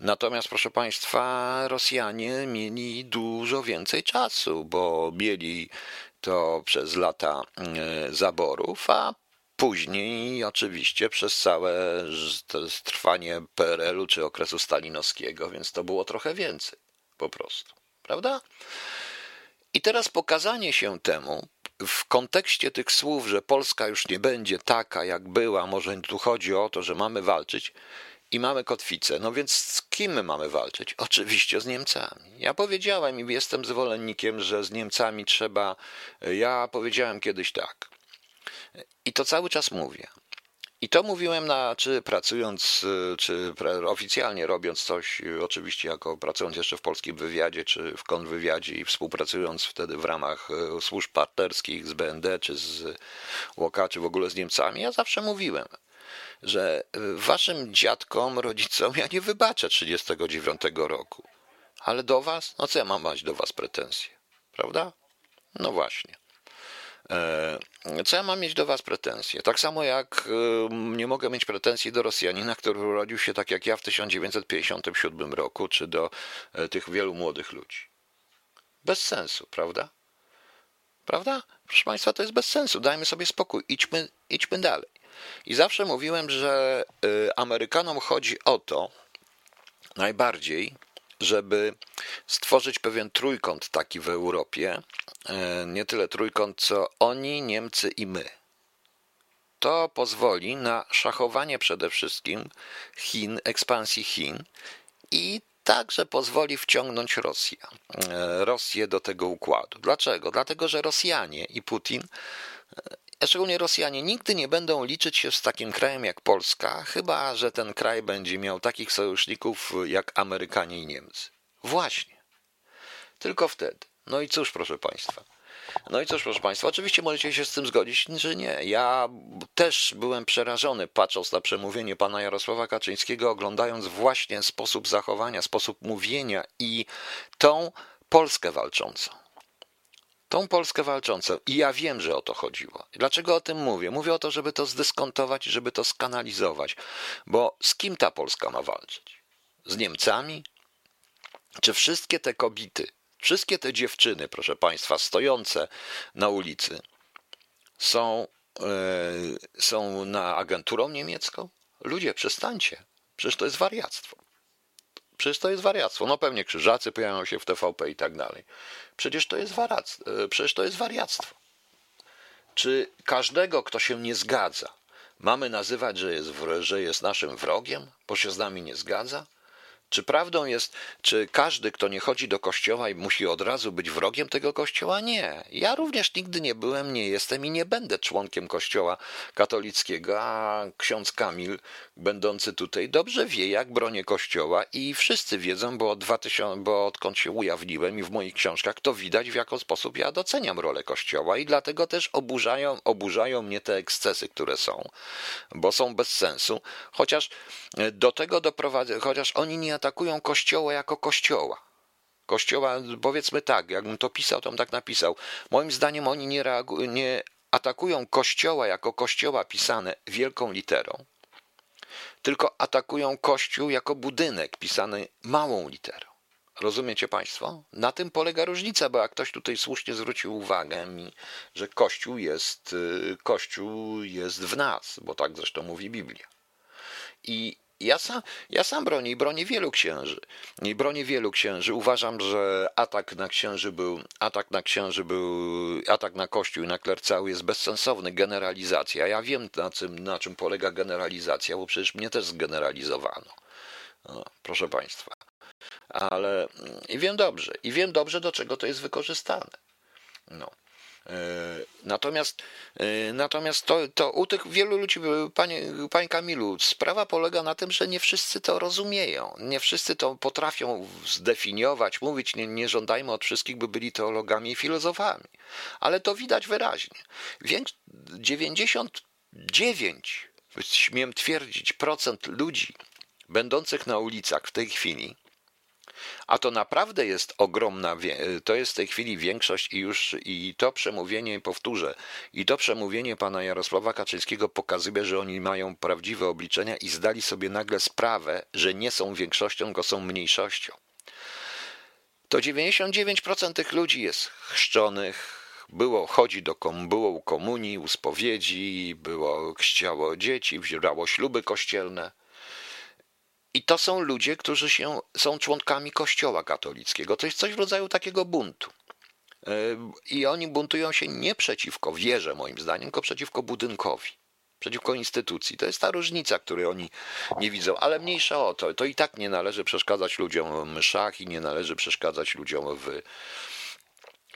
Natomiast, proszę Państwa, Rosjanie mieli dużo więcej czasu, bo mieli to przez lata e, zaborów, a Później oczywiście przez całe trwanie PRL-u czy okresu stalinowskiego, więc to było trochę więcej po prostu, prawda? I teraz pokazanie się temu w kontekście tych słów, że Polska już nie będzie taka, jak była, może tu chodzi o to, że mamy walczyć i mamy kotwicę. No więc z kim my mamy walczyć? Oczywiście z Niemcami. Ja powiedziałem i jestem zwolennikiem, że z Niemcami trzeba. Ja powiedziałem kiedyś tak. I to cały czas mówię. I to mówiłem, na, czy pracując, czy oficjalnie robiąc coś, oczywiście jako pracując jeszcze w polskim wywiadzie, czy w kontrwywiadzie i współpracując wtedy w ramach e, służb partnerskich z BND, czy z ŁOKA, czy w ogóle z Niemcami, ja zawsze mówiłem, że e, waszym dziadkom, rodzicom ja nie wybaczę 39 roku. Ale do was? No co ja mam mać do was pretensje? Prawda? No właśnie. E, co ja mam mieć do Was pretensje? Tak samo jak e, nie mogę mieć pretensji do Rosjanina, który urodził się tak jak ja w 1957 roku, czy do tych wielu młodych ludzi. Bez sensu, prawda? Prawda? Proszę Państwa, to jest bez sensu. Dajmy sobie spokój, idźmy, idźmy dalej. I zawsze mówiłem, że Amerykanom chodzi o to najbardziej, żeby stworzyć pewien trójkąt taki w Europie. E, nie tyle trójkąt, co oni, Niemcy i my. to pozwoli na szachowanie przede wszystkim Chin, ekspansji Chin i także pozwoli wciągnąć Rosję, e, Rosję do tego układu. Dlaczego? Dlatego, że Rosjanie i Putin, szczególnie Rosjanie, nigdy nie będą liczyć się z takim krajem jak Polska, chyba że ten kraj będzie miał takich sojuszników jak Amerykanie i Niemcy. Właśnie. Tylko wtedy. No i cóż, proszę Państwa. No i cóż, proszę Państwa, oczywiście możecie się z tym zgodzić, że nie. Ja też byłem przerażony, patrząc na przemówienie pana Jarosława Kaczyńskiego, oglądając właśnie sposób zachowania, sposób mówienia i tą Polskę walczącą. Tą Polskę walczącą. I ja wiem, że o to chodziło. Dlaczego o tym mówię? Mówię o to, żeby to zdyskontować i żeby to skanalizować. Bo z kim ta Polska ma walczyć? Z Niemcami? Czy wszystkie te kobiety, Wszystkie te dziewczyny, proszę Państwa, stojące na ulicy, są, yy, są na agenturą niemiecką? Ludzie, przestańcie. Przecież to jest wariactwo. Przecież to jest wariactwo. No pewnie krzyżacy pojawiają się w TVP i tak dalej. Przecież to jest, wariactwo. E, przecież to jest wariactwo. Czy każdego, kto się nie zgadza, mamy nazywać, że jest, że jest naszym wrogiem, bo się z nami nie zgadza? Czy prawdą jest, czy każdy, kto nie chodzi do kościoła i musi od razu być wrogiem tego kościoła? Nie. Ja również nigdy nie byłem, nie jestem i nie będę członkiem kościoła katolickiego, a ksiądz Kamil, będący tutaj, dobrze wie, jak bronię kościoła i wszyscy wiedzą, bo, od 2000, bo odkąd się ujawniłem i w moich książkach, to widać, w jaki sposób ja doceniam rolę kościoła i dlatego też oburzają, oburzają mnie te ekscesy, które są, bo są bez sensu, chociaż do tego doprowadzę, chociaż oni nie atakują Kościoła jako Kościoła. Kościoła, powiedzmy tak, jakbym to pisał, to bym tak napisał. Moim zdaniem oni nie, nie atakują Kościoła jako Kościoła pisane wielką literą, tylko atakują Kościół jako budynek pisany małą literą. Rozumiecie Państwo? Na tym polega różnica, bo jak ktoś tutaj słusznie zwrócił uwagę mi, że Kościół jest, y, Kościół jest w nas, bo tak zresztą mówi Biblia. I ja sam, ja sam bronię i bronię wielu księży. I bronię wielu księży. Uważam, że atak na księży był, atak na księży był, atak na kościół i na kler cały jest bezsensowny, generalizacja. Ja wiem na czym, na czym polega generalizacja, bo przecież mnie też zgeneralizowano. No, proszę Państwa. Ale i wiem dobrze, i wiem dobrze, do czego to jest wykorzystane. No. E, natomiast, e, natomiast to, to u tych wielu ludzi, panie, panie Kamilu, sprawa polega na tym, że nie wszyscy to rozumieją. Nie wszyscy to potrafią zdefiniować, mówić. Nie, nie żądajmy od wszystkich, by byli teologami i filozofami. Ale to widać wyraźnie. Więks 99, śmiem twierdzić, procent ludzi będących na ulicach w tej chwili a to naprawdę jest ogromna, to jest w tej chwili większość i już i to przemówienie, powtórzę, i to przemówienie pana Jarosława Kaczyńskiego pokazuje, że oni mają prawdziwe obliczenia i zdali sobie nagle sprawę, że nie są większością, tylko są mniejszością. To 99% tych ludzi jest chrzczonych, było, chodzi do kom, było u komunii, u spowiedzi, było, chciało dzieci, wzięło śluby kościelne. I to są ludzie, którzy się, są członkami Kościoła katolickiego. To jest coś w rodzaju takiego buntu. E, I oni buntują się nie przeciwko wierze, moim zdaniem, tylko przeciwko budynkowi, przeciwko instytucji. To jest ta różnica, której oni nie widzą, ale mniejsza o to. To i tak nie należy przeszkadzać ludziom w mszach i nie należy przeszkadzać ludziom w,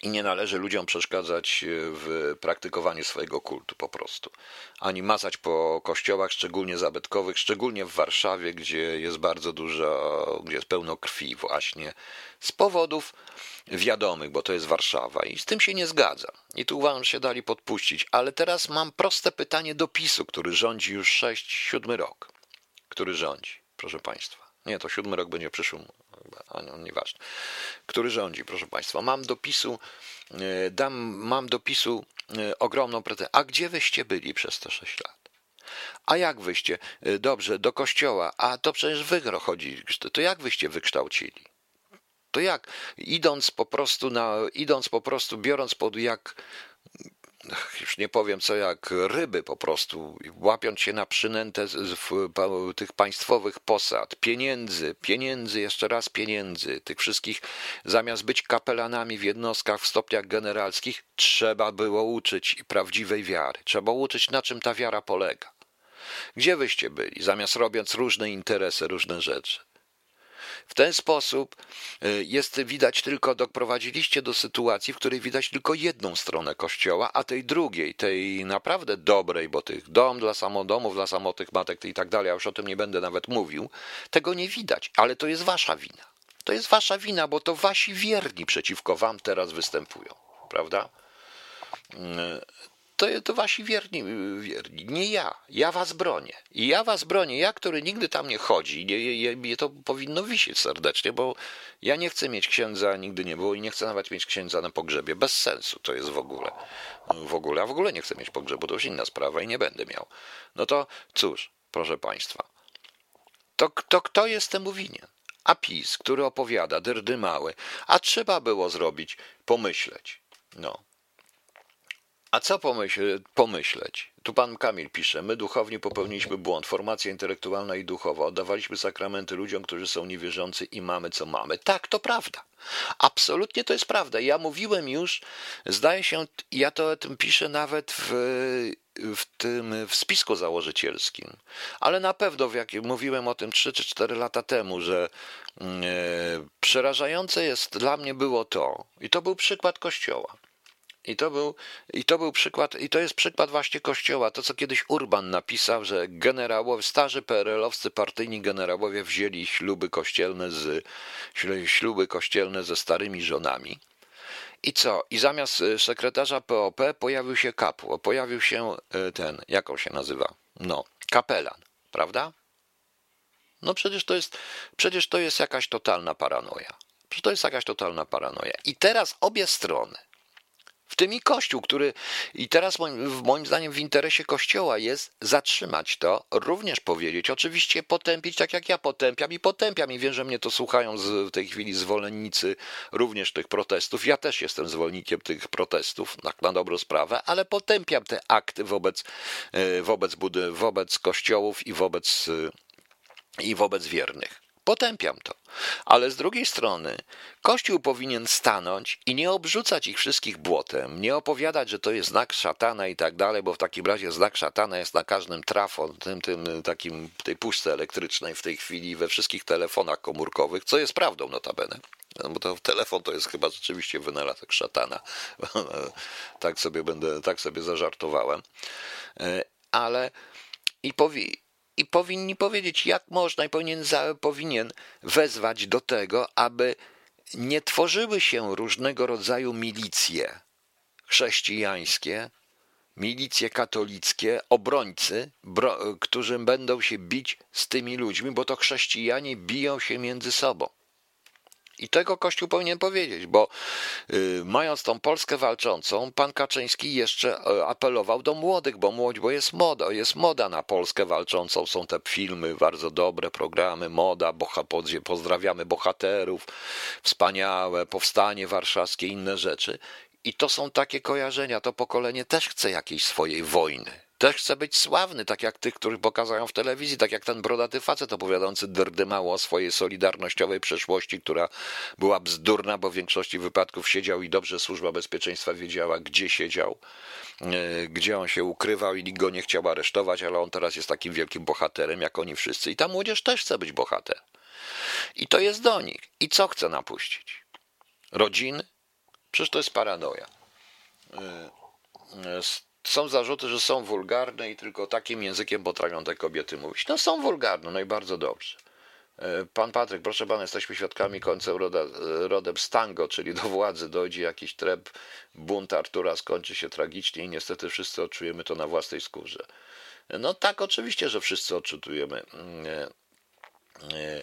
i nie należy ludziom przeszkadzać e, w praktykowaniu swojego kultu po prostu. Ani mazać po kościołach, szczególnie zabytkowych, szczególnie w Warszawie, gdzie jest bardzo dużo, gdzie jest pełno krwi właśnie, z powodów wiadomych, bo to jest Warszawa i z tym się nie zgadza. I tu uważam, że się dali podpuścić. Ale teraz mam proste pytanie do PiSu, który rządzi już 6-7 rok. Który rządzi, proszę Państwa. Nie, to siódmy rok będzie w przyszłym a no, nieważne, który rządzi, proszę Państwa. Mam dopisu, e, dam, mam dopisu e, ogromną pretensję. A gdzie wyście byli przez te sześć lat? A jak wyście? E, dobrze, do kościoła. A to przecież wy chodzi. To jak wyście wykształcili? To jak? Idąc po prostu na, idąc po prostu, biorąc pod jak już nie powiem co jak ryby po prostu, łapiąc się na przynętę tych państwowych posad, pieniędzy, pieniędzy, jeszcze raz pieniędzy, tych wszystkich, zamiast być kapelanami w jednostkach w stopniach generalskich, trzeba było uczyć prawdziwej wiary, trzeba uczyć na czym ta wiara polega. Gdzie wyście byli, zamiast robiąc różne interesy, różne rzeczy? W ten sposób y, jest widać tylko, doprowadziliście do sytuacji, w której widać tylko jedną stronę kościoła, a tej drugiej, tej naprawdę dobrej, bo tych dom dla samodomów, dla samotnych matek i tak dalej, ja już o tym nie będę nawet mówił, tego nie widać, ale to jest wasza wina. To jest wasza wina, bo to wasi wierni przeciwko wam teraz występują, prawda? To, to wasi wierni, wierni, nie ja. Ja was bronię. I ja was bronię. Ja, który nigdy tam nie chodzi. Nie, nie, to powinno wisieć serdecznie, bo ja nie chcę mieć księdza, nigdy nie było i nie chcę nawet mieć księdza na pogrzebie. Bez sensu to jest w ogóle. W ogóle, a w ogóle nie chcę mieć pogrzebu, to już inna sprawa i nie będę miał. No to cóż, proszę państwa. To, to kto jest temu winien? A PiS, który opowiada, dyrdy mały, a trzeba było zrobić, pomyśleć. No, a co pomyśl, pomyśleć? Tu pan Kamil pisze, my duchowni popełniliśmy błąd, formacja intelektualna i duchowa, oddawaliśmy sakramenty ludziom, którzy są niewierzący i mamy co mamy. Tak, to prawda. Absolutnie to jest prawda. Ja mówiłem już, zdaje się, ja to o tym piszę nawet w, w tym w spisku założycielskim, ale na pewno, jak mówiłem o tym 3 czy 4 lata temu, że e, przerażające jest dla mnie było to, i to był przykład Kościoła i to, był, I to był przykład, i to jest przykład właśnie Kościoła. To, co kiedyś Urban napisał, że generałowie, starzy PRL-owscy partyjni generałowie wzięli śluby kościelne, z, śluby kościelne ze starymi żonami. I co? I zamiast e, sekretarza POP pojawił się kapło, pojawił się e, ten, jak on się nazywa? No, kapelan, prawda? No przecież to jest, przecież to jest jakaś totalna paranoja. Przecież to jest jakaś totalna paranoja. I teraz obie strony, w tym i Kościół, który i teraz moim, moim zdaniem w interesie Kościoła jest zatrzymać to, również powiedzieć, oczywiście potępić tak jak ja potępiam i potępiam i wiem, że mnie to słuchają z, w tej chwili zwolennicy również tych protestów. Ja też jestem zwolennikiem tych protestów, tak na dobrą sprawę, ale potępiam te akty wobec, e, wobec, budy, wobec kościołów i wobec, e, i wobec wiernych. Potępiam to. Ale z drugiej strony, Kościół powinien stanąć i nie obrzucać ich wszystkich błotem, nie opowiadać, że to jest znak szatana i tak dalej, bo w takim razie znak szatana jest na każdym trafo, tym, tym takim, tej puszce elektrycznej w tej chwili we wszystkich telefonach komórkowych, co jest prawdą notabene. No bo to telefon to jest chyba rzeczywiście wynalazek szatana. tak sobie będę, tak sobie zażartowałem. E, ale i powi i powinni powiedzieć, jak można i powinien, powinien wezwać do tego, aby nie tworzyły się różnego rodzaju milicje chrześcijańskie, milicje katolickie, obrońcy, bro, którzy będą się bić z tymi ludźmi, bo to chrześcijanie biją się między sobą. I tego Kościół powinien powiedzieć, bo y, mając tą Polskę walczącą, pan Kaczyński jeszcze y, apelował do młodych, bo młodź, bo jest moda, jest moda na Polskę walczącą, są te filmy, bardzo dobre programy, moda, boha, pozdrawiamy bohaterów, wspaniałe, powstanie warszawskie, inne rzeczy. I to są takie kojarzenia, to pokolenie też chce jakiejś swojej wojny też chce być sławny, tak jak tych, których pokazują w telewizji, tak jak ten brodaty facet opowiadający drdymało o swojej solidarnościowej przeszłości, która była bzdurna, bo w większości wypadków siedział i dobrze służba bezpieczeństwa wiedziała, gdzie siedział, e, gdzie on się ukrywał i nikt go nie chciał aresztować, ale on teraz jest takim wielkim bohaterem, jak oni wszyscy. I ta młodzież też chce być bohater. I to jest do nich. I co chce napuścić? Rodziny? Przecież to jest paranoja e, e, są zarzuty, że są wulgarne i tylko takim językiem potrafią te kobiety mówić. No są wulgarne, no i bardzo dobrze. E, pan Patryk, proszę pana, jesteśmy świadkami końca roda, rodem Stango, czyli do władzy dojdzie jakiś treb, bunt Artura skończy się tragicznie i niestety wszyscy odczujemy to na własnej skórze. No tak, oczywiście, że wszyscy odczujemy. Mm, e, e,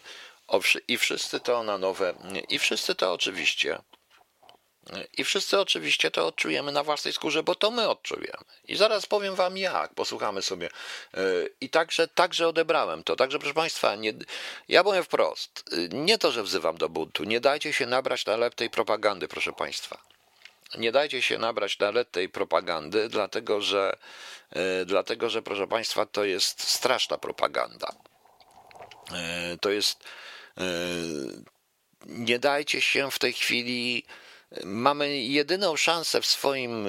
I wszyscy to na nowe, i wszyscy to oczywiście i wszyscy oczywiście to odczujemy na własnej skórze, bo to my odczujemy. I zaraz powiem wam jak, posłuchamy sobie. E, I także, także odebrałem to. Także proszę Państwa, nie, ja powiem wprost, nie to, że wzywam do buntu, nie dajcie się nabrać na lep tej propagandy, proszę Państwa. nie dajcie się nabrać na led tej propagandy, dlatego że, e, dlatego że, proszę Państwa, to jest straszna propaganda. To jest. Nie dajcie się w tej chwili. Mamy jedyną szansę w swoim,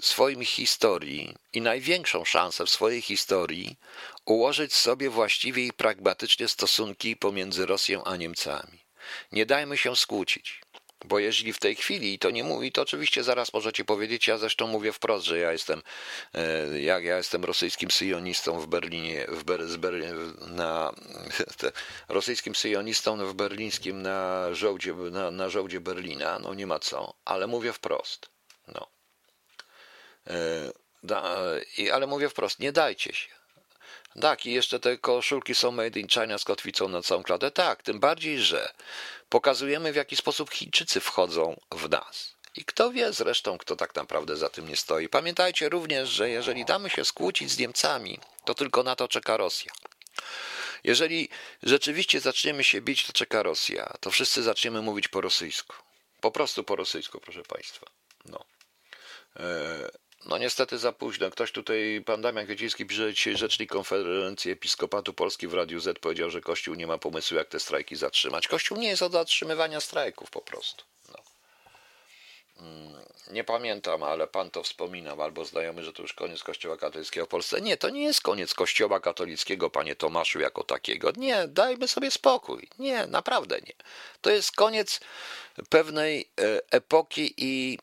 swoim historii i największą szansę w swojej historii ułożyć sobie właściwie i pragmatycznie stosunki pomiędzy Rosją a Niemcami. Nie dajmy się skłócić. Bo jeżeli w tej chwili, to nie mówi, to oczywiście zaraz możecie powiedzieć, ja zresztą mówię wprost, że ja jestem, jak ja jestem rosyjskim syjonistą w Berlinie, w Ber, z na, te, rosyjskim syjonistą w berlińskim na żołdzie, na, na żołdzie Berlina, no nie ma co, ale mówię wprost, no. E, da, ale mówię wprost, nie dajcie się. Tak, i jeszcze te koszulki są made in China z kotwicą na całą klatę. Tak, tym bardziej, że pokazujemy w jaki sposób Chińczycy wchodzą w nas. I kto wie zresztą, kto tak naprawdę za tym nie stoi. Pamiętajcie również, że jeżeli damy się skłócić z Niemcami, to tylko na to czeka Rosja. Jeżeli rzeczywiście zaczniemy się bić, to czeka Rosja, to wszyscy zaczniemy mówić po rosyjsku. Po prostu po rosyjsku, proszę Państwa. No. No niestety za późno. Ktoś tutaj, pan Damian Kwieciński pisze dzisiaj rzecznik konferencji Episkopatu Polski w Radiu Z powiedział, że Kościół nie ma pomysłu, jak te strajki zatrzymać. Kościół nie jest od zatrzymywania strajków po prostu. No. Mm, nie pamiętam, ale pan to wspominał, albo znajomy, że to już koniec Kościoła katolickiego w Polsce. Nie, to nie jest koniec Kościoła katolickiego, panie Tomaszu, jako takiego. Nie, dajmy sobie spokój. Nie, naprawdę nie. To jest koniec pewnej e, epoki i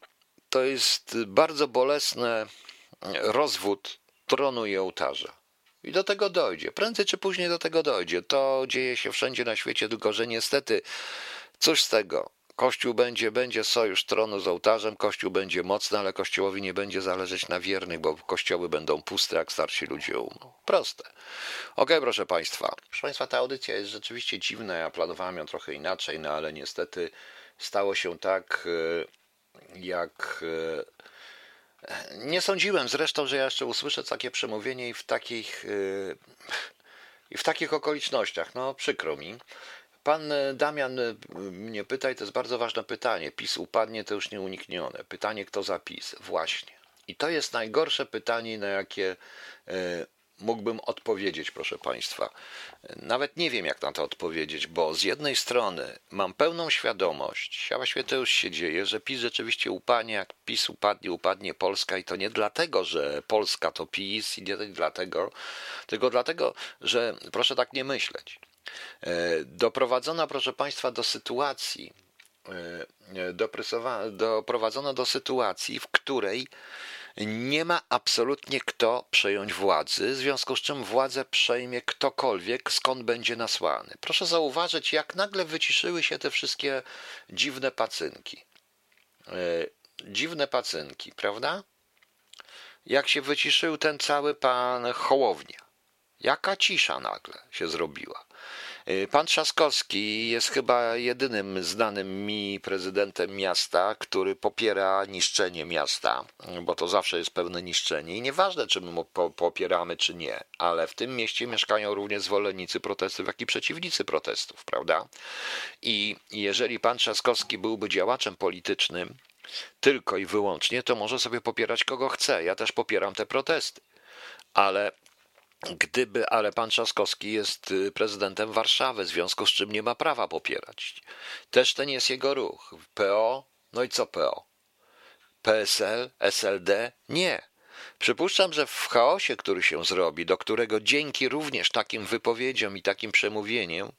to jest bardzo bolesny rozwód tronu i ołtarza. I do tego dojdzie. Prędzej czy później do tego dojdzie. To dzieje się wszędzie na świecie, tylko że niestety cóż z tego. Kościół będzie, będzie sojusz tronu z ołtarzem, Kościół będzie mocny, ale Kościołowi nie będzie zależeć na wiernych, bo kościoły będą puste, jak starsi ludzie umrą. Proste. Ok, proszę Państwa. Proszę Państwa, ta audycja jest rzeczywiście dziwna. Ja planowałem ją trochę inaczej, no ale niestety stało się tak, jak. E, nie sądziłem zresztą, że ja jeszcze usłyszę takie przemówienie i w takich, e, i w takich okolicznościach. No, przykro mi. Pan Damian mnie pyta, i to jest bardzo ważne pytanie. PiS upadnie, to już nieuniknione. Pytanie, kto za PiS? Właśnie. I to jest najgorsze pytanie, na jakie e, mógłbym odpowiedzieć, proszę Państwa. Nawet nie wiem, jak na to odpowiedzieć, bo z jednej strony mam pełną świadomość, a właściwie to już się dzieje, że PiS rzeczywiście upadnie, jak PiS upadnie, upadnie Polska i to nie dlatego, że Polska to PiS i nie dlatego, tylko dlatego, że proszę tak nie myśleć. E, doprowadzono, proszę Państwa, do sytuacji, e, doprowadzono do sytuacji, w której nie ma absolutnie kto przejąć władzy, w związku z czym władzę przejmie ktokolwiek, skąd będzie nasłany. Proszę zauważyć, jak nagle wyciszyły się te wszystkie dziwne pacynki. E, dziwne pacynki, prawda? Jak się wyciszył ten cały pan Hołownia. Jaka cisza nagle się zrobiła. Y, pan Trzaskowski jest chyba jedynym znanym mi prezydentem miasta, który popiera niszczenie miasta, bo to zawsze jest pewne niszczenie i nieważne, czy my popieramy, czy nie, ale w tym mieście mieszkają również zwolennicy protestów, jak i przeciwnicy protestów, prawda? I jeżeli pan Trzaskowski byłby działaczem politycznym, tylko i wyłącznie, to może sobie popierać kogo chce. Ja też popieram te protesty. Ale Gdyby, ale pan Trzaskowski jest y, prezydentem Warszawy, w związku z czym nie ma prawa popierać. Też ten jest jego ruch. PO, no i co PO? PSL, SLD? Nie. Przypuszczam, że w chaosie, który się zrobi, do którego dzięki również takim wypowiedziom i takim przemówieniom,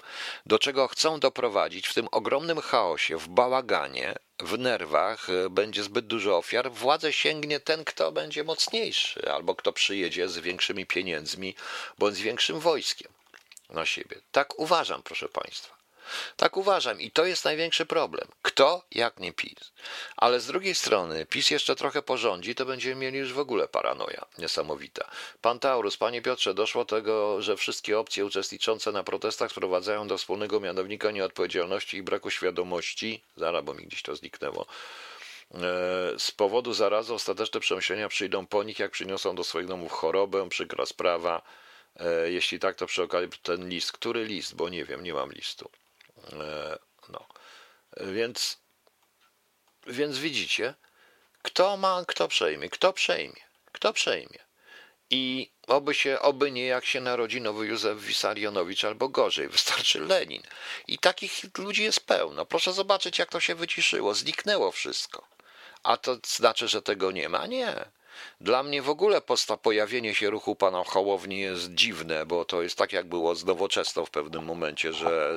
do czego chcą doprowadzić w tym ogromnym chaosie, w bałaganie, w nerwach, e, będzie zbyt dużo ofiar, władzę sięgnie ten, kto będzie mocniejszy, albo kto przyjedzie z większymi pieniędzmi, bądź z większym wojskiem na siebie. Tak uważam, proszę Państwa. Tak uważam i to jest największy problem. Kto, jak nie PiS. Ale z drugiej strony, PiS jeszcze trochę porządzi, to będziemy mieli już w ogóle paranoja niesamowita. Pan Taurus, panie Piotrze, doszło do tego, że wszystkie opcje uczestniczące na protestach sprowadzają do wspólnego mianownika nieodpowiedzialności i braku świadomości. Zaraz, bo mi gdzieś to zniknęło. E, z powodu zarazy ostateczne przemyślenia przyjdą po nich, jak przyniosą do swoich domów chorobę, przykra sprawa. E, jeśli tak, to przy okazji ten list. Który list? Bo nie wiem, nie mam listu. E, no. Więc, więc widzicie, kto ma, kto przejmie, kto przejmie, kto przejmie. I oby się, oby nie jak się narodzi nowy Józef Wisarionowicz albo gorzej, wystarczy Lenin. I takich ludzi jest pełno. Proszę zobaczyć, jak to się wyciszyło. Zniknęło wszystko. A to znaczy, że tego nie ma? Nie. Dla mnie w ogóle posta pojawienie się ruchu pana Hołowni jest dziwne, bo to jest tak, jak było z nowoczesną w pewnym momencie, że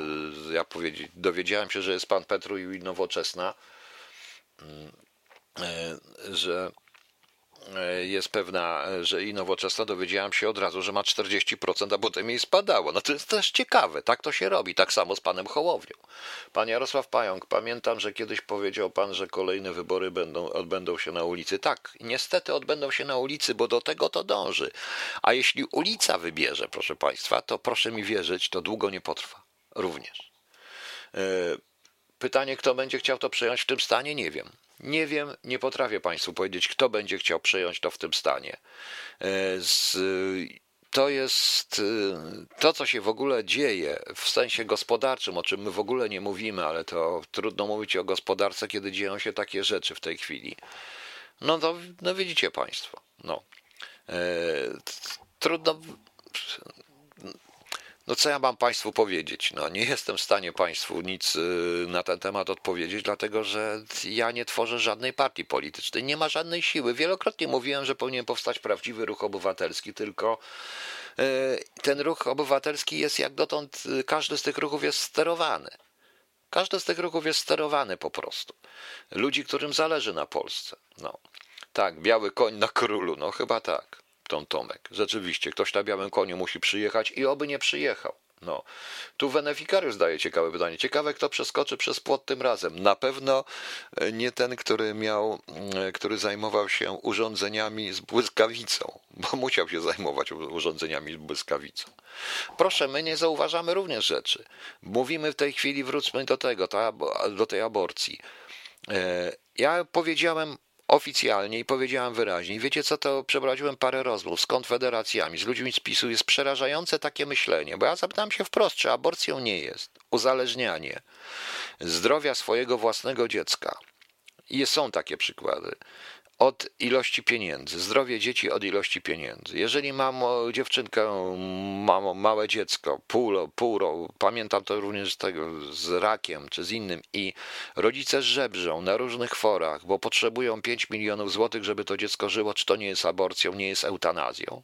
ja dowiedziałem się, że jest pan Petru i nowoczesna, mm, e, że jest pewna, że i nowoczesna dowiedziałam się od razu, że ma 40%, a potem jej spadało. No to jest też ciekawe, tak to się robi, tak samo z panem Hołownią. Pan Jarosław Pająk, pamiętam, że kiedyś powiedział pan, że kolejne wybory będą, odbędą się na ulicy. Tak, niestety odbędą się na ulicy, bo do tego to dąży. A jeśli ulica wybierze, proszę państwa, to proszę mi wierzyć, to długo nie potrwa. Również. E, pytanie, kto będzie chciał to przejąć w tym stanie, nie wiem. Nie wiem, nie potrafię Państwu powiedzieć, kto będzie chciał przejąć to w tym stanie. E, z, to jest e, to, co się w ogóle dzieje w sensie gospodarczym, o czym my w ogóle nie mówimy, ale to trudno mówić o gospodarce, kiedy dzieją się takie rzeczy w tej chwili. No to no widzicie Państwo. No. E, trudno no co ja mam Państwu powiedzieć? No nie jestem w stanie Państwu nic y, na ten temat odpowiedzieć, dlatego że ja nie tworzę żadnej partii politycznej. Nie ma żadnej siły. Wielokrotnie mówiłem, że powinien powstać prawdziwy ruch obywatelski, tylko y, ten ruch obywatelski jest jak dotąd, y, każdy z tych ruchów jest sterowany. Każdy z tych ruchów jest sterowany po prostu. Ludzi, którym zależy na Polsce. No. Tak, biały koń na królu, no chyba tak tą Tomek. Rzeczywiście, ktoś na białym koniu musi przyjechać i oby nie przyjechał. No. Tu Wenefikariusz daje ciekawe pytanie. Ciekawe, kto przeskoczy przez płot tym razem. Na pewno e, nie ten, który miał, e, który zajmował się urządzeniami z błyskawicą, bo musiał się zajmować urządzeniami z błyskawicą. Proszę, my nie zauważamy również rzeczy. Mówimy w tej chwili, wróćmy do tego, do tej aborcji. E, ja powiedziałem oficjalnie i powiedziałem wyraźnie. Wiecie co, to przeprowadziłem parę rozmów z konfederacjami, z ludźmi z PiSu. Jest przerażające takie myślenie, bo ja zapytałem się wprost, czy aborcją nie jest uzależnianie zdrowia swojego własnego dziecka. I są takie przykłady od ilości pieniędzy, zdrowie dzieci od ilości pieniędzy. Jeżeli mam dziewczynkę, mam małe dziecko, pół, pół pamiętam to również z tego, z rakiem czy z innym i rodzice żebrzą na różnych forach, bo potrzebują 5 milionów złotych, żeby to dziecko żyło, czy to nie jest aborcją, nie jest eutanazją.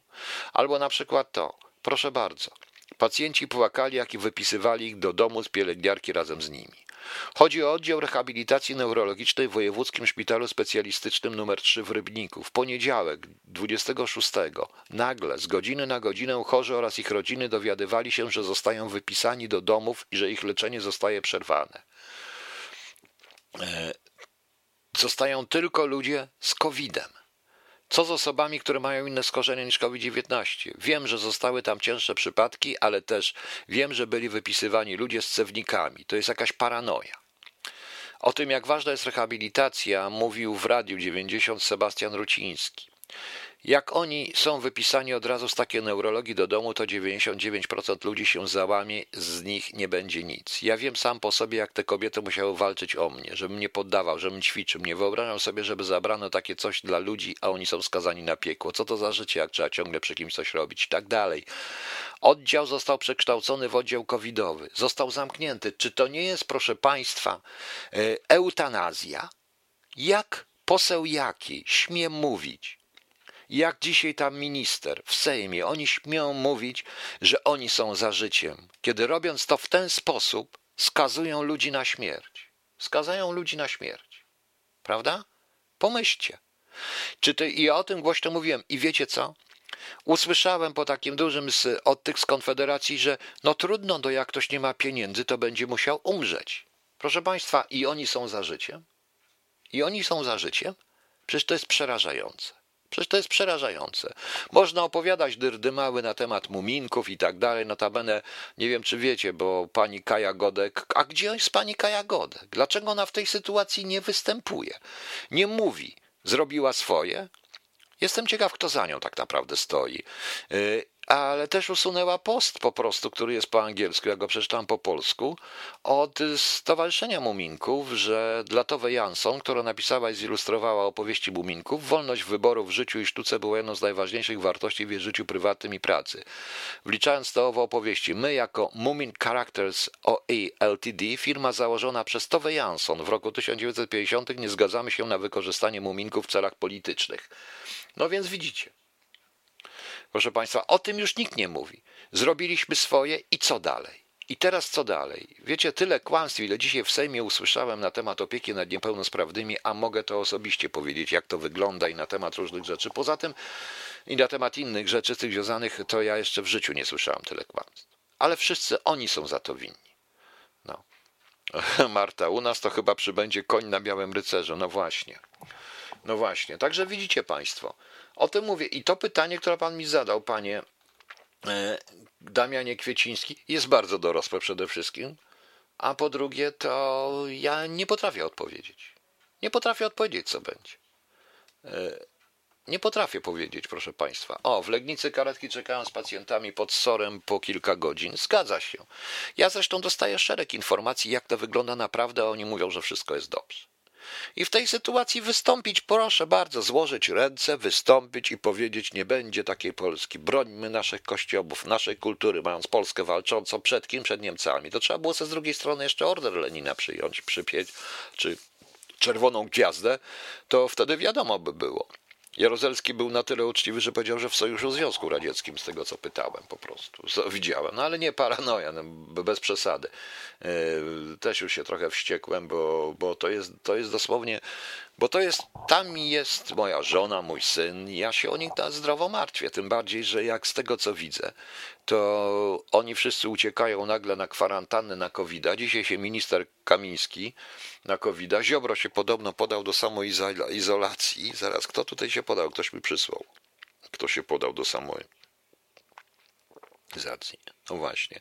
Albo na przykład to, proszę bardzo, pacjenci płakali, jak i wypisywali ich do domu z pielęgniarki razem z nimi. Chodzi o oddział rehabilitacji neurologicznej w Wojewódzkim Szpitalu Specjalistycznym nr 3 w Rybniku. W poniedziałek 26 nagle z godziny na godzinę chorzy oraz ich rodziny dowiadywali się, że zostają wypisani do domów i że ich leczenie zostaje przerwane. E, zostają tylko ludzie z COVID-em. Co z osobami, które mają inne skorzenie niż COVID-19? Wiem, że zostały tam cięższe przypadki, ale też wiem, że byli wypisywani ludzie z cewnikami. To jest jakaś paranoja. O tym, jak ważna jest rehabilitacja, mówił w Radiu 90 Sebastian Ruciński. Jak oni są wypisani od razu z takiej neurologii do domu, to 99% ludzi się załamie, z nich nie będzie nic. Ja wiem sam po sobie, jak te kobiety musiały walczyć o mnie, żebym nie poddawał, żebym ćwiczył. Nie wyobrażam sobie, żeby zabrano takie coś dla ludzi, a oni są skazani na piekło. Co to za życie, jak trzeba ciągle przy kimś coś robić i tak dalej. Oddział został przekształcony w oddział covidowy. Został zamknięty. Czy to nie jest, proszę Państwa, e, eutanazja? Jak poseł Jaki śmie mówić, jak dzisiaj tam minister w Sejmie, oni śmią mówić, że oni są za życiem, kiedy robiąc to w ten sposób, skazują ludzi na śmierć. Skazają ludzi na śmierć. Prawda? Pomyślcie. Czy ty, I o tym głośno mówiłem. I wiecie co? Usłyszałem po takim dużym z, od tych z Konfederacji, że no trudno, do jak ktoś nie ma pieniędzy, to będzie musiał umrzeć. Proszę Państwa, i oni są za życiem? I oni są za życiem? Przecież to jest przerażające. Przecież to jest przerażające. Można opowiadać dyrdymały na temat muminków i tak dalej. Notabene, nie wiem czy wiecie, bo pani Kaja Godek, a gdzie jest pani Kaja Godek? Dlaczego ona w tej sytuacji nie występuje? Nie mówi, zrobiła swoje? Jestem ciekaw, kto za nią tak naprawdę stoi. Ale też usunęła post po prostu, który jest po angielsku, ja go przeczytam po polsku, od Stowarzyszenia Muminków, że dla Tove Jansson, która napisała i zilustrowała opowieści Muminków, wolność wyboru w życiu i sztuce była jedną z najważniejszych wartości w jej życiu prywatnym i pracy. Wliczając to owe opowieści, my jako Mumin Characters OE Ltd, firma założona przez Tove Jansson w roku 1950 nie zgadzamy się na wykorzystanie muminków w celach politycznych. No więc widzicie. Proszę Państwa, o tym już nikt nie mówi. Zrobiliśmy swoje i co dalej? I teraz co dalej? Wiecie, tyle kłamstw, ile dzisiaj w Sejmie usłyszałem na temat opieki nad niepełnosprawnymi, a mogę to osobiście powiedzieć, jak to wygląda i na temat różnych rzeczy. Poza tym i na temat innych rzeczy, tych związanych, to ja jeszcze w życiu nie słyszałem tyle kłamstw. Ale wszyscy oni są za to winni. No. Marta, u nas to chyba przybędzie koń na białym rycerzu. No właśnie. No właśnie. Także widzicie Państwo. O tym mówię. I to pytanie, które Pan mi zadał, Panie e, Damianie Kwieciński, jest bardzo dorosłe przede wszystkim. A po drugie, to ja nie potrafię odpowiedzieć. Nie potrafię odpowiedzieć, co będzie. E, nie potrafię powiedzieć, proszę Państwa. O, w Legnicy karetki czekają z pacjentami pod sorem po kilka godzin. Zgadza się. Ja zresztą dostaję szereg informacji, jak to wygląda naprawdę, a oni mówią, że wszystko jest dobrze. I w tej sytuacji wystąpić, proszę bardzo, złożyć ręce, wystąpić i powiedzieć: Nie będzie takiej Polski. Brońmy naszych kościołów, naszej kultury, mając Polskę walczącą przed kim? Przed Niemcami. To trzeba było ze z drugiej strony jeszcze order Lenina przyjąć, przypieć, czy czerwoną gwiazdę, to wtedy wiadomo by było. Jaruzelski był na tyle uczciwy, że powiedział, że w Sojuszu Związku Radzieckim, z tego co pytałem po prostu, co widziałem. No ale nie paranoja, no, bez przesady. Yy, też już się trochę wściekłem, bo, bo to, jest, to jest dosłownie, bo to jest, tam jest moja żona, mój syn, ja się o nich zdrowo martwię, tym bardziej, że jak z tego co widzę, to oni wszyscy uciekają nagle na kwarantannę na covid -a. Dzisiaj się minister Kamiński na covid -a. Ziobro się podobno podał do samoizolacji. Zaraz, kto tutaj się podał? Ktoś mi przysłał. Kto się podał do samoizolacji? No właśnie.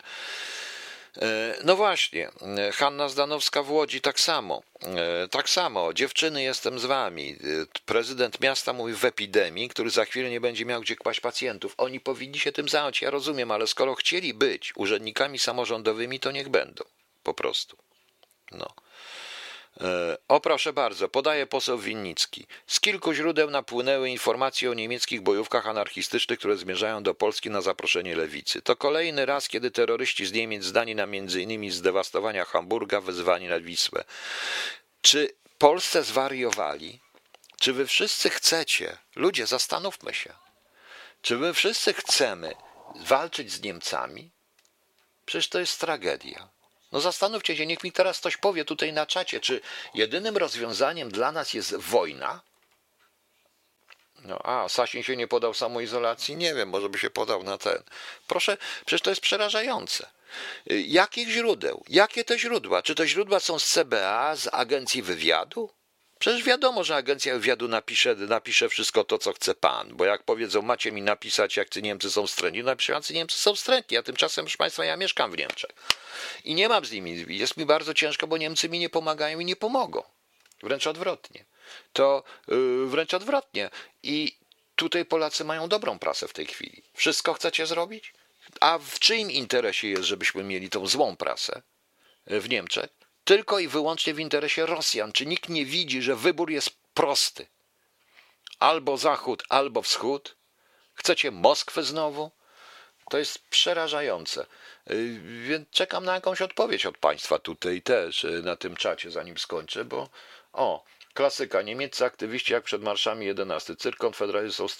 E, no właśnie, e, Hanna Zdanowska w Łodzi tak samo. E, tak samo, dziewczyny, jestem z wami. Prezydent miasta mówi w epidemii, który za chwilę nie będzie miał gdzie kłaść pacjentów. Oni powinni się tym zająć, ja rozumiem, ale skoro chcieli być urzędnikami samorządowymi, to niech będą. Po prostu. No. E, o proszę bardzo, podaje poseł Winnicki. Z kilku źródeł napłynęły informacje o niemieckich bojówkach anarchistycznych, które zmierzają do Polski na zaproszenie lewicy. To kolejny raz, kiedy terroryści z Niemiec zdani na m.in. zdewastowania Hamburga wezwani na Wisłę. Czy Polsce zwariowali? Czy wy wszyscy chcecie, ludzie, zastanówmy się, czy my wszyscy chcemy walczyć z Niemcami? Przecież to jest tragedia. No zastanówcie się, niech mi teraz ktoś powie tutaj na czacie, czy jedynym rozwiązaniem dla nas jest wojna? No, a Sasin się nie podał samoizolacji? Nie wiem, może by się podał na ten. Proszę, przecież to jest przerażające. Jakich źródeł? Jakie te źródła? Czy to źródła są z CBA, z agencji wywiadu? Przecież wiadomo, że agencja wywiadu napisze, napisze wszystko to, co chce pan, bo jak powiedzą, macie mi napisać, jak ci Niemcy są wstrętni, napiszą, jacy Niemcy są wstrętni, a tymczasem, proszę państwa, ja mieszkam w Niemczech i nie mam z nimi, jest mi bardzo ciężko, bo Niemcy mi nie pomagają i nie pomogą. Wręcz odwrotnie. To yy, wręcz odwrotnie. I tutaj Polacy mają dobrą prasę w tej chwili. Wszystko chcecie zrobić? A w czyim interesie jest, żebyśmy mieli tą złą prasę w Niemczech? Tylko i wyłącznie w interesie Rosjan. Czy nikt nie widzi, że wybór jest prosty? Albo Zachód, albo Wschód? Chcecie Moskwy znowu? To jest przerażające. Y, więc czekam na jakąś odpowiedź od Państwa tutaj też y, na tym czacie, zanim skończę, bo o, klasyka. Niemieccy aktywiści jak przed marszami 11. Cyrk Konfederacji są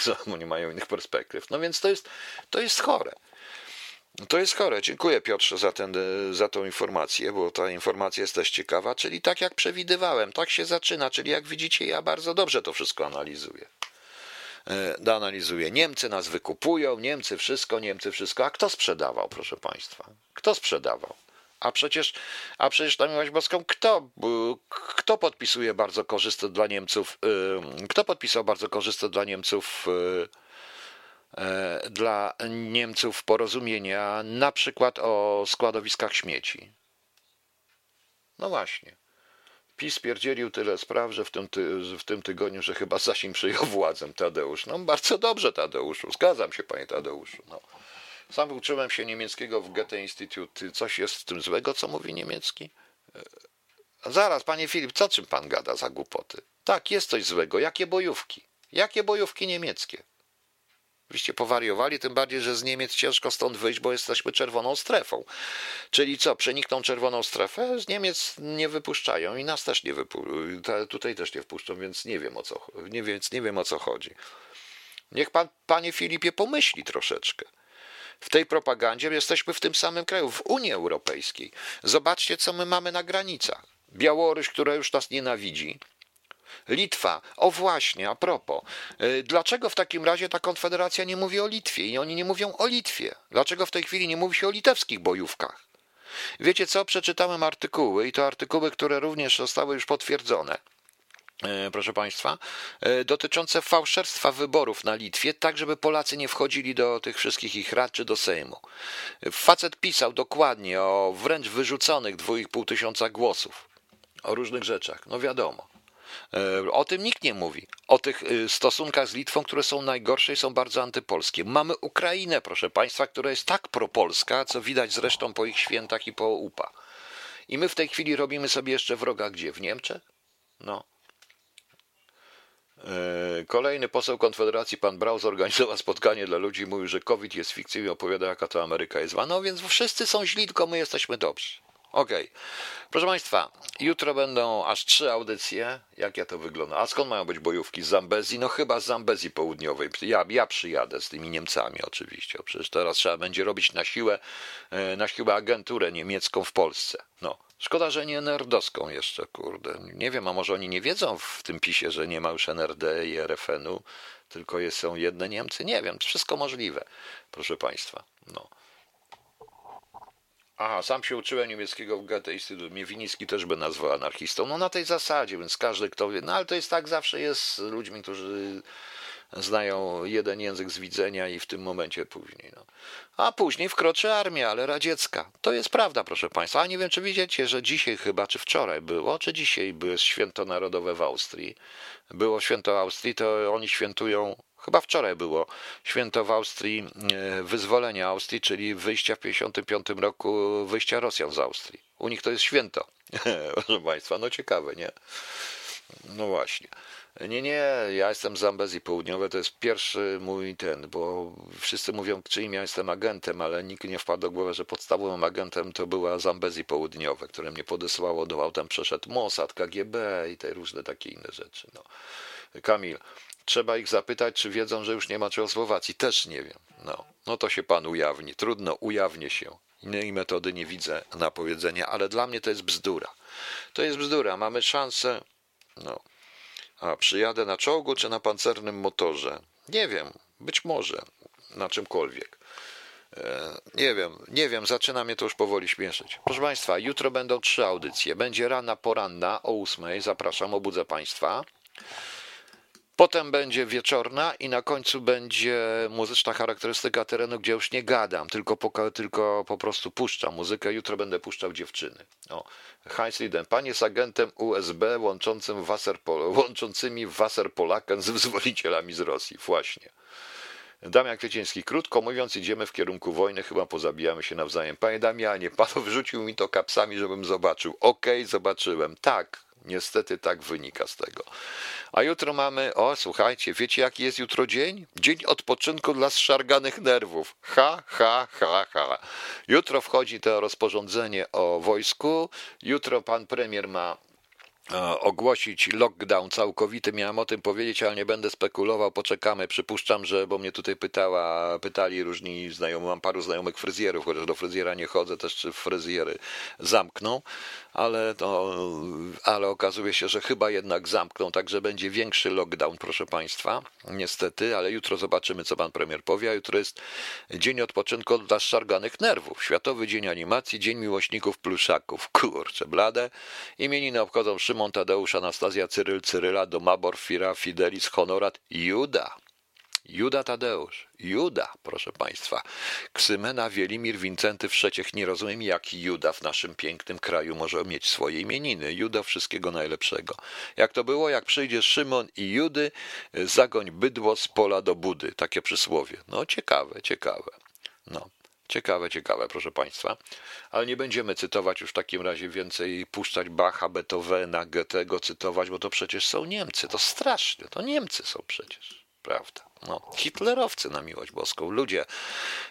samo nie mają innych perspektyw. No więc to jest, to jest chore. To jest chore. Dziękuję Piotrze za, ten, za tą informację, bo ta informacja jest też ciekawa. Czyli tak jak przewidywałem, tak się zaczyna. Czyli jak widzicie, ja bardzo dobrze to wszystko analizuję. E, analizuję. Niemcy nas wykupują, Niemcy wszystko, Niemcy wszystko. A kto sprzedawał, proszę Państwa? Kto sprzedawał? A przecież, a przecież na miłość boską, kto, kto podpisuje bardzo korzystne dla Niemców, kto podpisał bardzo korzystne dla Niemców E, dla Niemców porozumienia, na przykład o składowiskach śmieci. No właśnie. PiS pierdzielił tyle spraw, że w tym, ty, w tym tygodniu, że chyba Sasin przyjął władzę, Tadeusz. No bardzo dobrze, Tadeuszu, zgadzam się, panie Tadeuszu. No. Sam uczyłem się niemieckiego w Goethe Institute. Coś jest w tym złego, co mówi niemiecki? E, zaraz, panie Filip, co czym pan gada za głupoty? Tak, jest coś złego. Jakie bojówki? Jakie bojówki niemieckie? Wyście powariowali, tym bardziej, że z Niemiec ciężko stąd wyjść, bo jesteśmy czerwoną strefą. Czyli co, przenikną czerwoną strefę? Z Niemiec nie wypuszczają i nas też nie wypuszczają. Tutaj też nie wpuszczą, więc nie wiem o co, nie, więc nie wiem o co chodzi. Niech pan, panie Filipie, pomyśli troszeczkę. W tej propagandzie jesteśmy w tym samym kraju, w Unii Europejskiej. Zobaczcie, co my mamy na granicach. Białoruś, która już nas nienawidzi, Litwa. O właśnie, a propos. E, dlaczego w takim razie ta konfederacja nie mówi o Litwie i oni nie mówią o Litwie? Dlaczego w tej chwili nie mówi się o litewskich bojówkach? Wiecie co? Przeczytałem artykuły i to artykuły, które również zostały już potwierdzone e, proszę Państwa, e, dotyczące fałszerstwa wyborów na Litwie, tak żeby Polacy nie wchodzili do tych wszystkich ich rad czy do Sejmu. Facet pisał dokładnie o wręcz wyrzuconych 2,5 tysiąca głosów, o różnych rzeczach. No wiadomo. E, o tym nikt nie mówi. O tych y, stosunkach z Litwą, które są najgorsze i są bardzo antypolskie. Mamy Ukrainę, proszę Państwa, która jest tak propolska, co widać zresztą po ich świętach i po UPA. I my w tej chwili robimy sobie jeszcze wroga gdzie? W Niemczech? No. E, kolejny poseł Konfederacji, pan Brał, zorganizował spotkanie dla ludzi mówił, że COVID jest fikcją i opowiada, jaka to Ameryka jest. No więc wszyscy są źli, tylko my jesteśmy dobrzy. Okay. Proszę Państwa, jutro będą aż trzy audycje. Jak ja to wygląda? A skąd mają być bojówki? Z Zambezji? No chyba z Zambezji Południowej. Ja, ja przyjadę z tymi Niemcami oczywiście. Przecież teraz trzeba będzie robić na siłę, e, na siłę agenturę niemiecką w Polsce. No. Szkoda, że nie nerdowską jeszcze, kurde. Nie wiem, a może oni nie wiedzą w tym pisie, że nie ma już NRD i RFN-u, tylko są jedne Niemcy? Nie wiem, wszystko możliwe, proszę Państwa. No. Aha, sam się uczyłem niemieckiego w Goethe Instytut. Mnie Winiski też by nazwał anarchistą. No na tej zasadzie, więc każdy kto wie. No ale to jest tak zawsze jest z ludźmi, którzy znają jeden język z widzenia i w tym momencie później. No. A później wkroczy armia, ale radziecka. To jest prawda, proszę Państwa. A nie wiem, czy widzicie, że dzisiaj chyba, czy wczoraj było, czy dzisiaj było święto narodowe w Austrii. Było święto Austrii, to oni świętują chyba wczoraj było święto w Austrii e, wyzwolenia Austrii, czyli wyjścia w 1955 roku, wyjścia Rosjan z Austrii. U nich to jest święto, proszę Państwa, no ciekawe, nie? No właśnie. Nie, nie, ja jestem z Zambezji Południowej, to jest pierwszy mój ten, bo wszyscy mówią, czyim ja jestem agentem, ale nikt nie wpadł do głowy, że podstawowym agentem to była Zambezji Południowe, które mnie podesłało do autem, przeszedł Mossad, KGB i te różne takie inne rzeczy. No. Kamil, trzeba ich zapytać, czy wiedzą, że już nie ma Czechosłowacji. Też nie wiem. No, no to się pan ujawni. Trudno, ujawnię się. Innej metody nie widzę na powiedzenie, ale dla mnie to jest bzdura. To jest bzdura. Mamy szansę. No. A przyjadę na czołgu czy na pancernym motorze? Nie wiem. Być może. Na czymkolwiek. E, nie wiem, nie wiem, zaczyna mnie to już powoli śmieszyć. Proszę Państwa, jutro będą trzy audycje. Będzie rana poranna o ósmej, zapraszam, obudzę Państwa. Potem będzie wieczorna i na końcu będzie muzyczna charakterystyka terenu, gdzie już nie gadam, tylko po, tylko po prostu puszczam muzykę. Jutro będę puszczał dziewczyny. O, Heinz Liden. Pan jest agentem USB łączącym Wasserpol, łączącymi Wasserpolaken z wyzwolicielami z Rosji. Właśnie. Damian Kwieciński. Krótko mówiąc, idziemy w kierunku wojny, chyba pozabijamy się nawzajem. Panie Damianie, pan wrzucił mi to kapsami, żebym zobaczył. Okej, okay, zobaczyłem. Tak, Niestety tak wynika z tego. A jutro mamy, o słuchajcie, wiecie jaki jest jutro dzień? Dzień odpoczynku dla zszarganych nerwów. Ha, ha, ha, ha. Jutro wchodzi to rozporządzenie o wojsku. Jutro pan premier ma ogłosić lockdown całkowity. Miałem o tym powiedzieć, ale nie będę spekulował. Poczekamy. Przypuszczam, że, bo mnie tutaj pytała, pytali różni znajomi, mam paru znajomych fryzjerów, chociaż do fryzjera nie chodzę, też czy fryzjery zamkną, ale, to, ale okazuje się, że chyba jednak zamkną, także będzie większy lockdown, proszę Państwa. Niestety, ale jutro zobaczymy, co pan premier powie. A jutro jest dzień odpoczynku dla szarganych nerwów. Światowy Dzień Animacji, Dzień Miłośników Pluszaków. Kurczę, blade. Imieniny obchodzą Szymon Szymon Tadeusz, Anastazja, Cyryl, Cyryla, Domabor, Fira, Fidelis, Honorat, Juda. Juda Tadeusz, Juda, proszę Państwa. Ksymena Wielimir Wincenty Wszeciech. Nie rozumiem, jaki Juda w naszym pięknym kraju może mieć swoje imieniny. Juda wszystkiego najlepszego. Jak to było, jak przyjdzie Szymon i Judy, zagoń bydło z pola do budy. Takie przysłowie. No ciekawe, ciekawe. No. Ciekawe, ciekawe, proszę Państwa. Ale nie będziemy cytować już w takim razie więcej, puszczać Bacha, Beethovena, Goethego cytować, bo to przecież są Niemcy. To strasznie, to Niemcy są przecież. Prawda. No, hitlerowcy na miłość boską. Ludzie,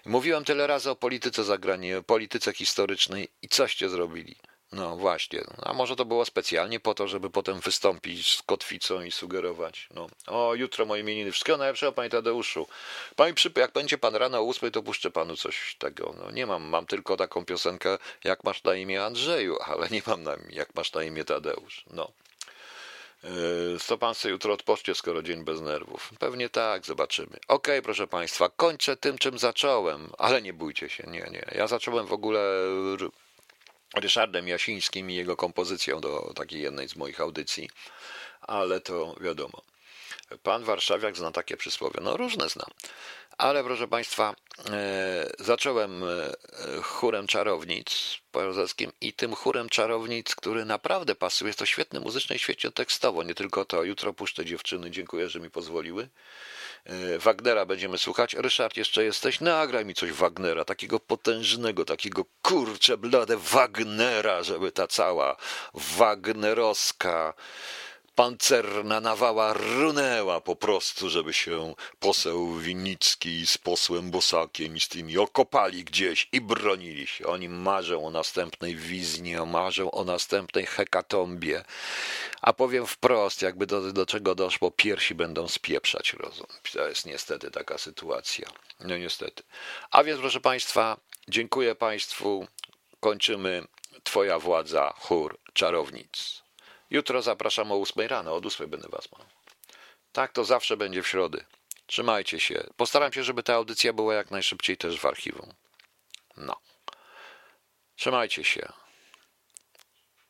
mówiłem tyle razy o polityce zagranicznej, polityce historycznej i coście zrobili. No właśnie, a może to było specjalnie po to, żeby potem wystąpić z kotwicą i sugerować. No, o, jutro moje imieniny, wszystkiego najlepszego, panie Tadeuszu. Panie jak będzie pan rano o ósmej, to puszczę panu coś tego. No, nie mam, mam tylko taką piosenkę, jak masz na imię Andrzeju, ale nie mam na jak masz na imię Tadeusz. No. Co pan sobie jutro odpocznie, skoro dzień bez nerwów? Pewnie tak, zobaczymy. Okej, okay, proszę państwa, kończę tym, czym zacząłem, ale nie bójcie się, nie, nie. Ja zacząłem w ogóle Ryszardem Jasińskim i jego kompozycją do takiej jednej z moich audycji, ale to wiadomo. Pan Warszawiak zna takie przysłowie. No różne znam. Ale proszę Państwa, e, zacząłem e, chórem czarownic polskim i tym chórem czarownic, który naprawdę pasuje. Jest to świetny muzyczny i świetnie tekstowo. Nie tylko to. Jutro puszczę dziewczyny. Dziękuję, że mi pozwoliły. E, Wagnera będziemy słuchać. Ryszard, jeszcze jesteś? Nagraj mi coś Wagnera, takiego potężnego, takiego kurcze blade Wagnera, żeby ta cała wagnerowska pancerna nawała runęła po prostu, żeby się poseł Winnicki z posłem Bosakiem i z tymi okopali gdzieś i bronili się. Oni marzą o następnej wizji, marzą o następnej hekatombie. A powiem wprost, jakby do, do czego doszło, piersi będą spieprzać rozum. To jest niestety taka sytuacja. No niestety. A więc, proszę Państwa, dziękuję Państwu. Kończymy. Twoja władza, chór czarownic. Jutro zapraszam o 8 rano, od 8 będę was miał. Tak to zawsze będzie w środę. Trzymajcie się. Postaram się, żeby ta audycja była jak najszybciej też w archiwum. No. Trzymajcie się.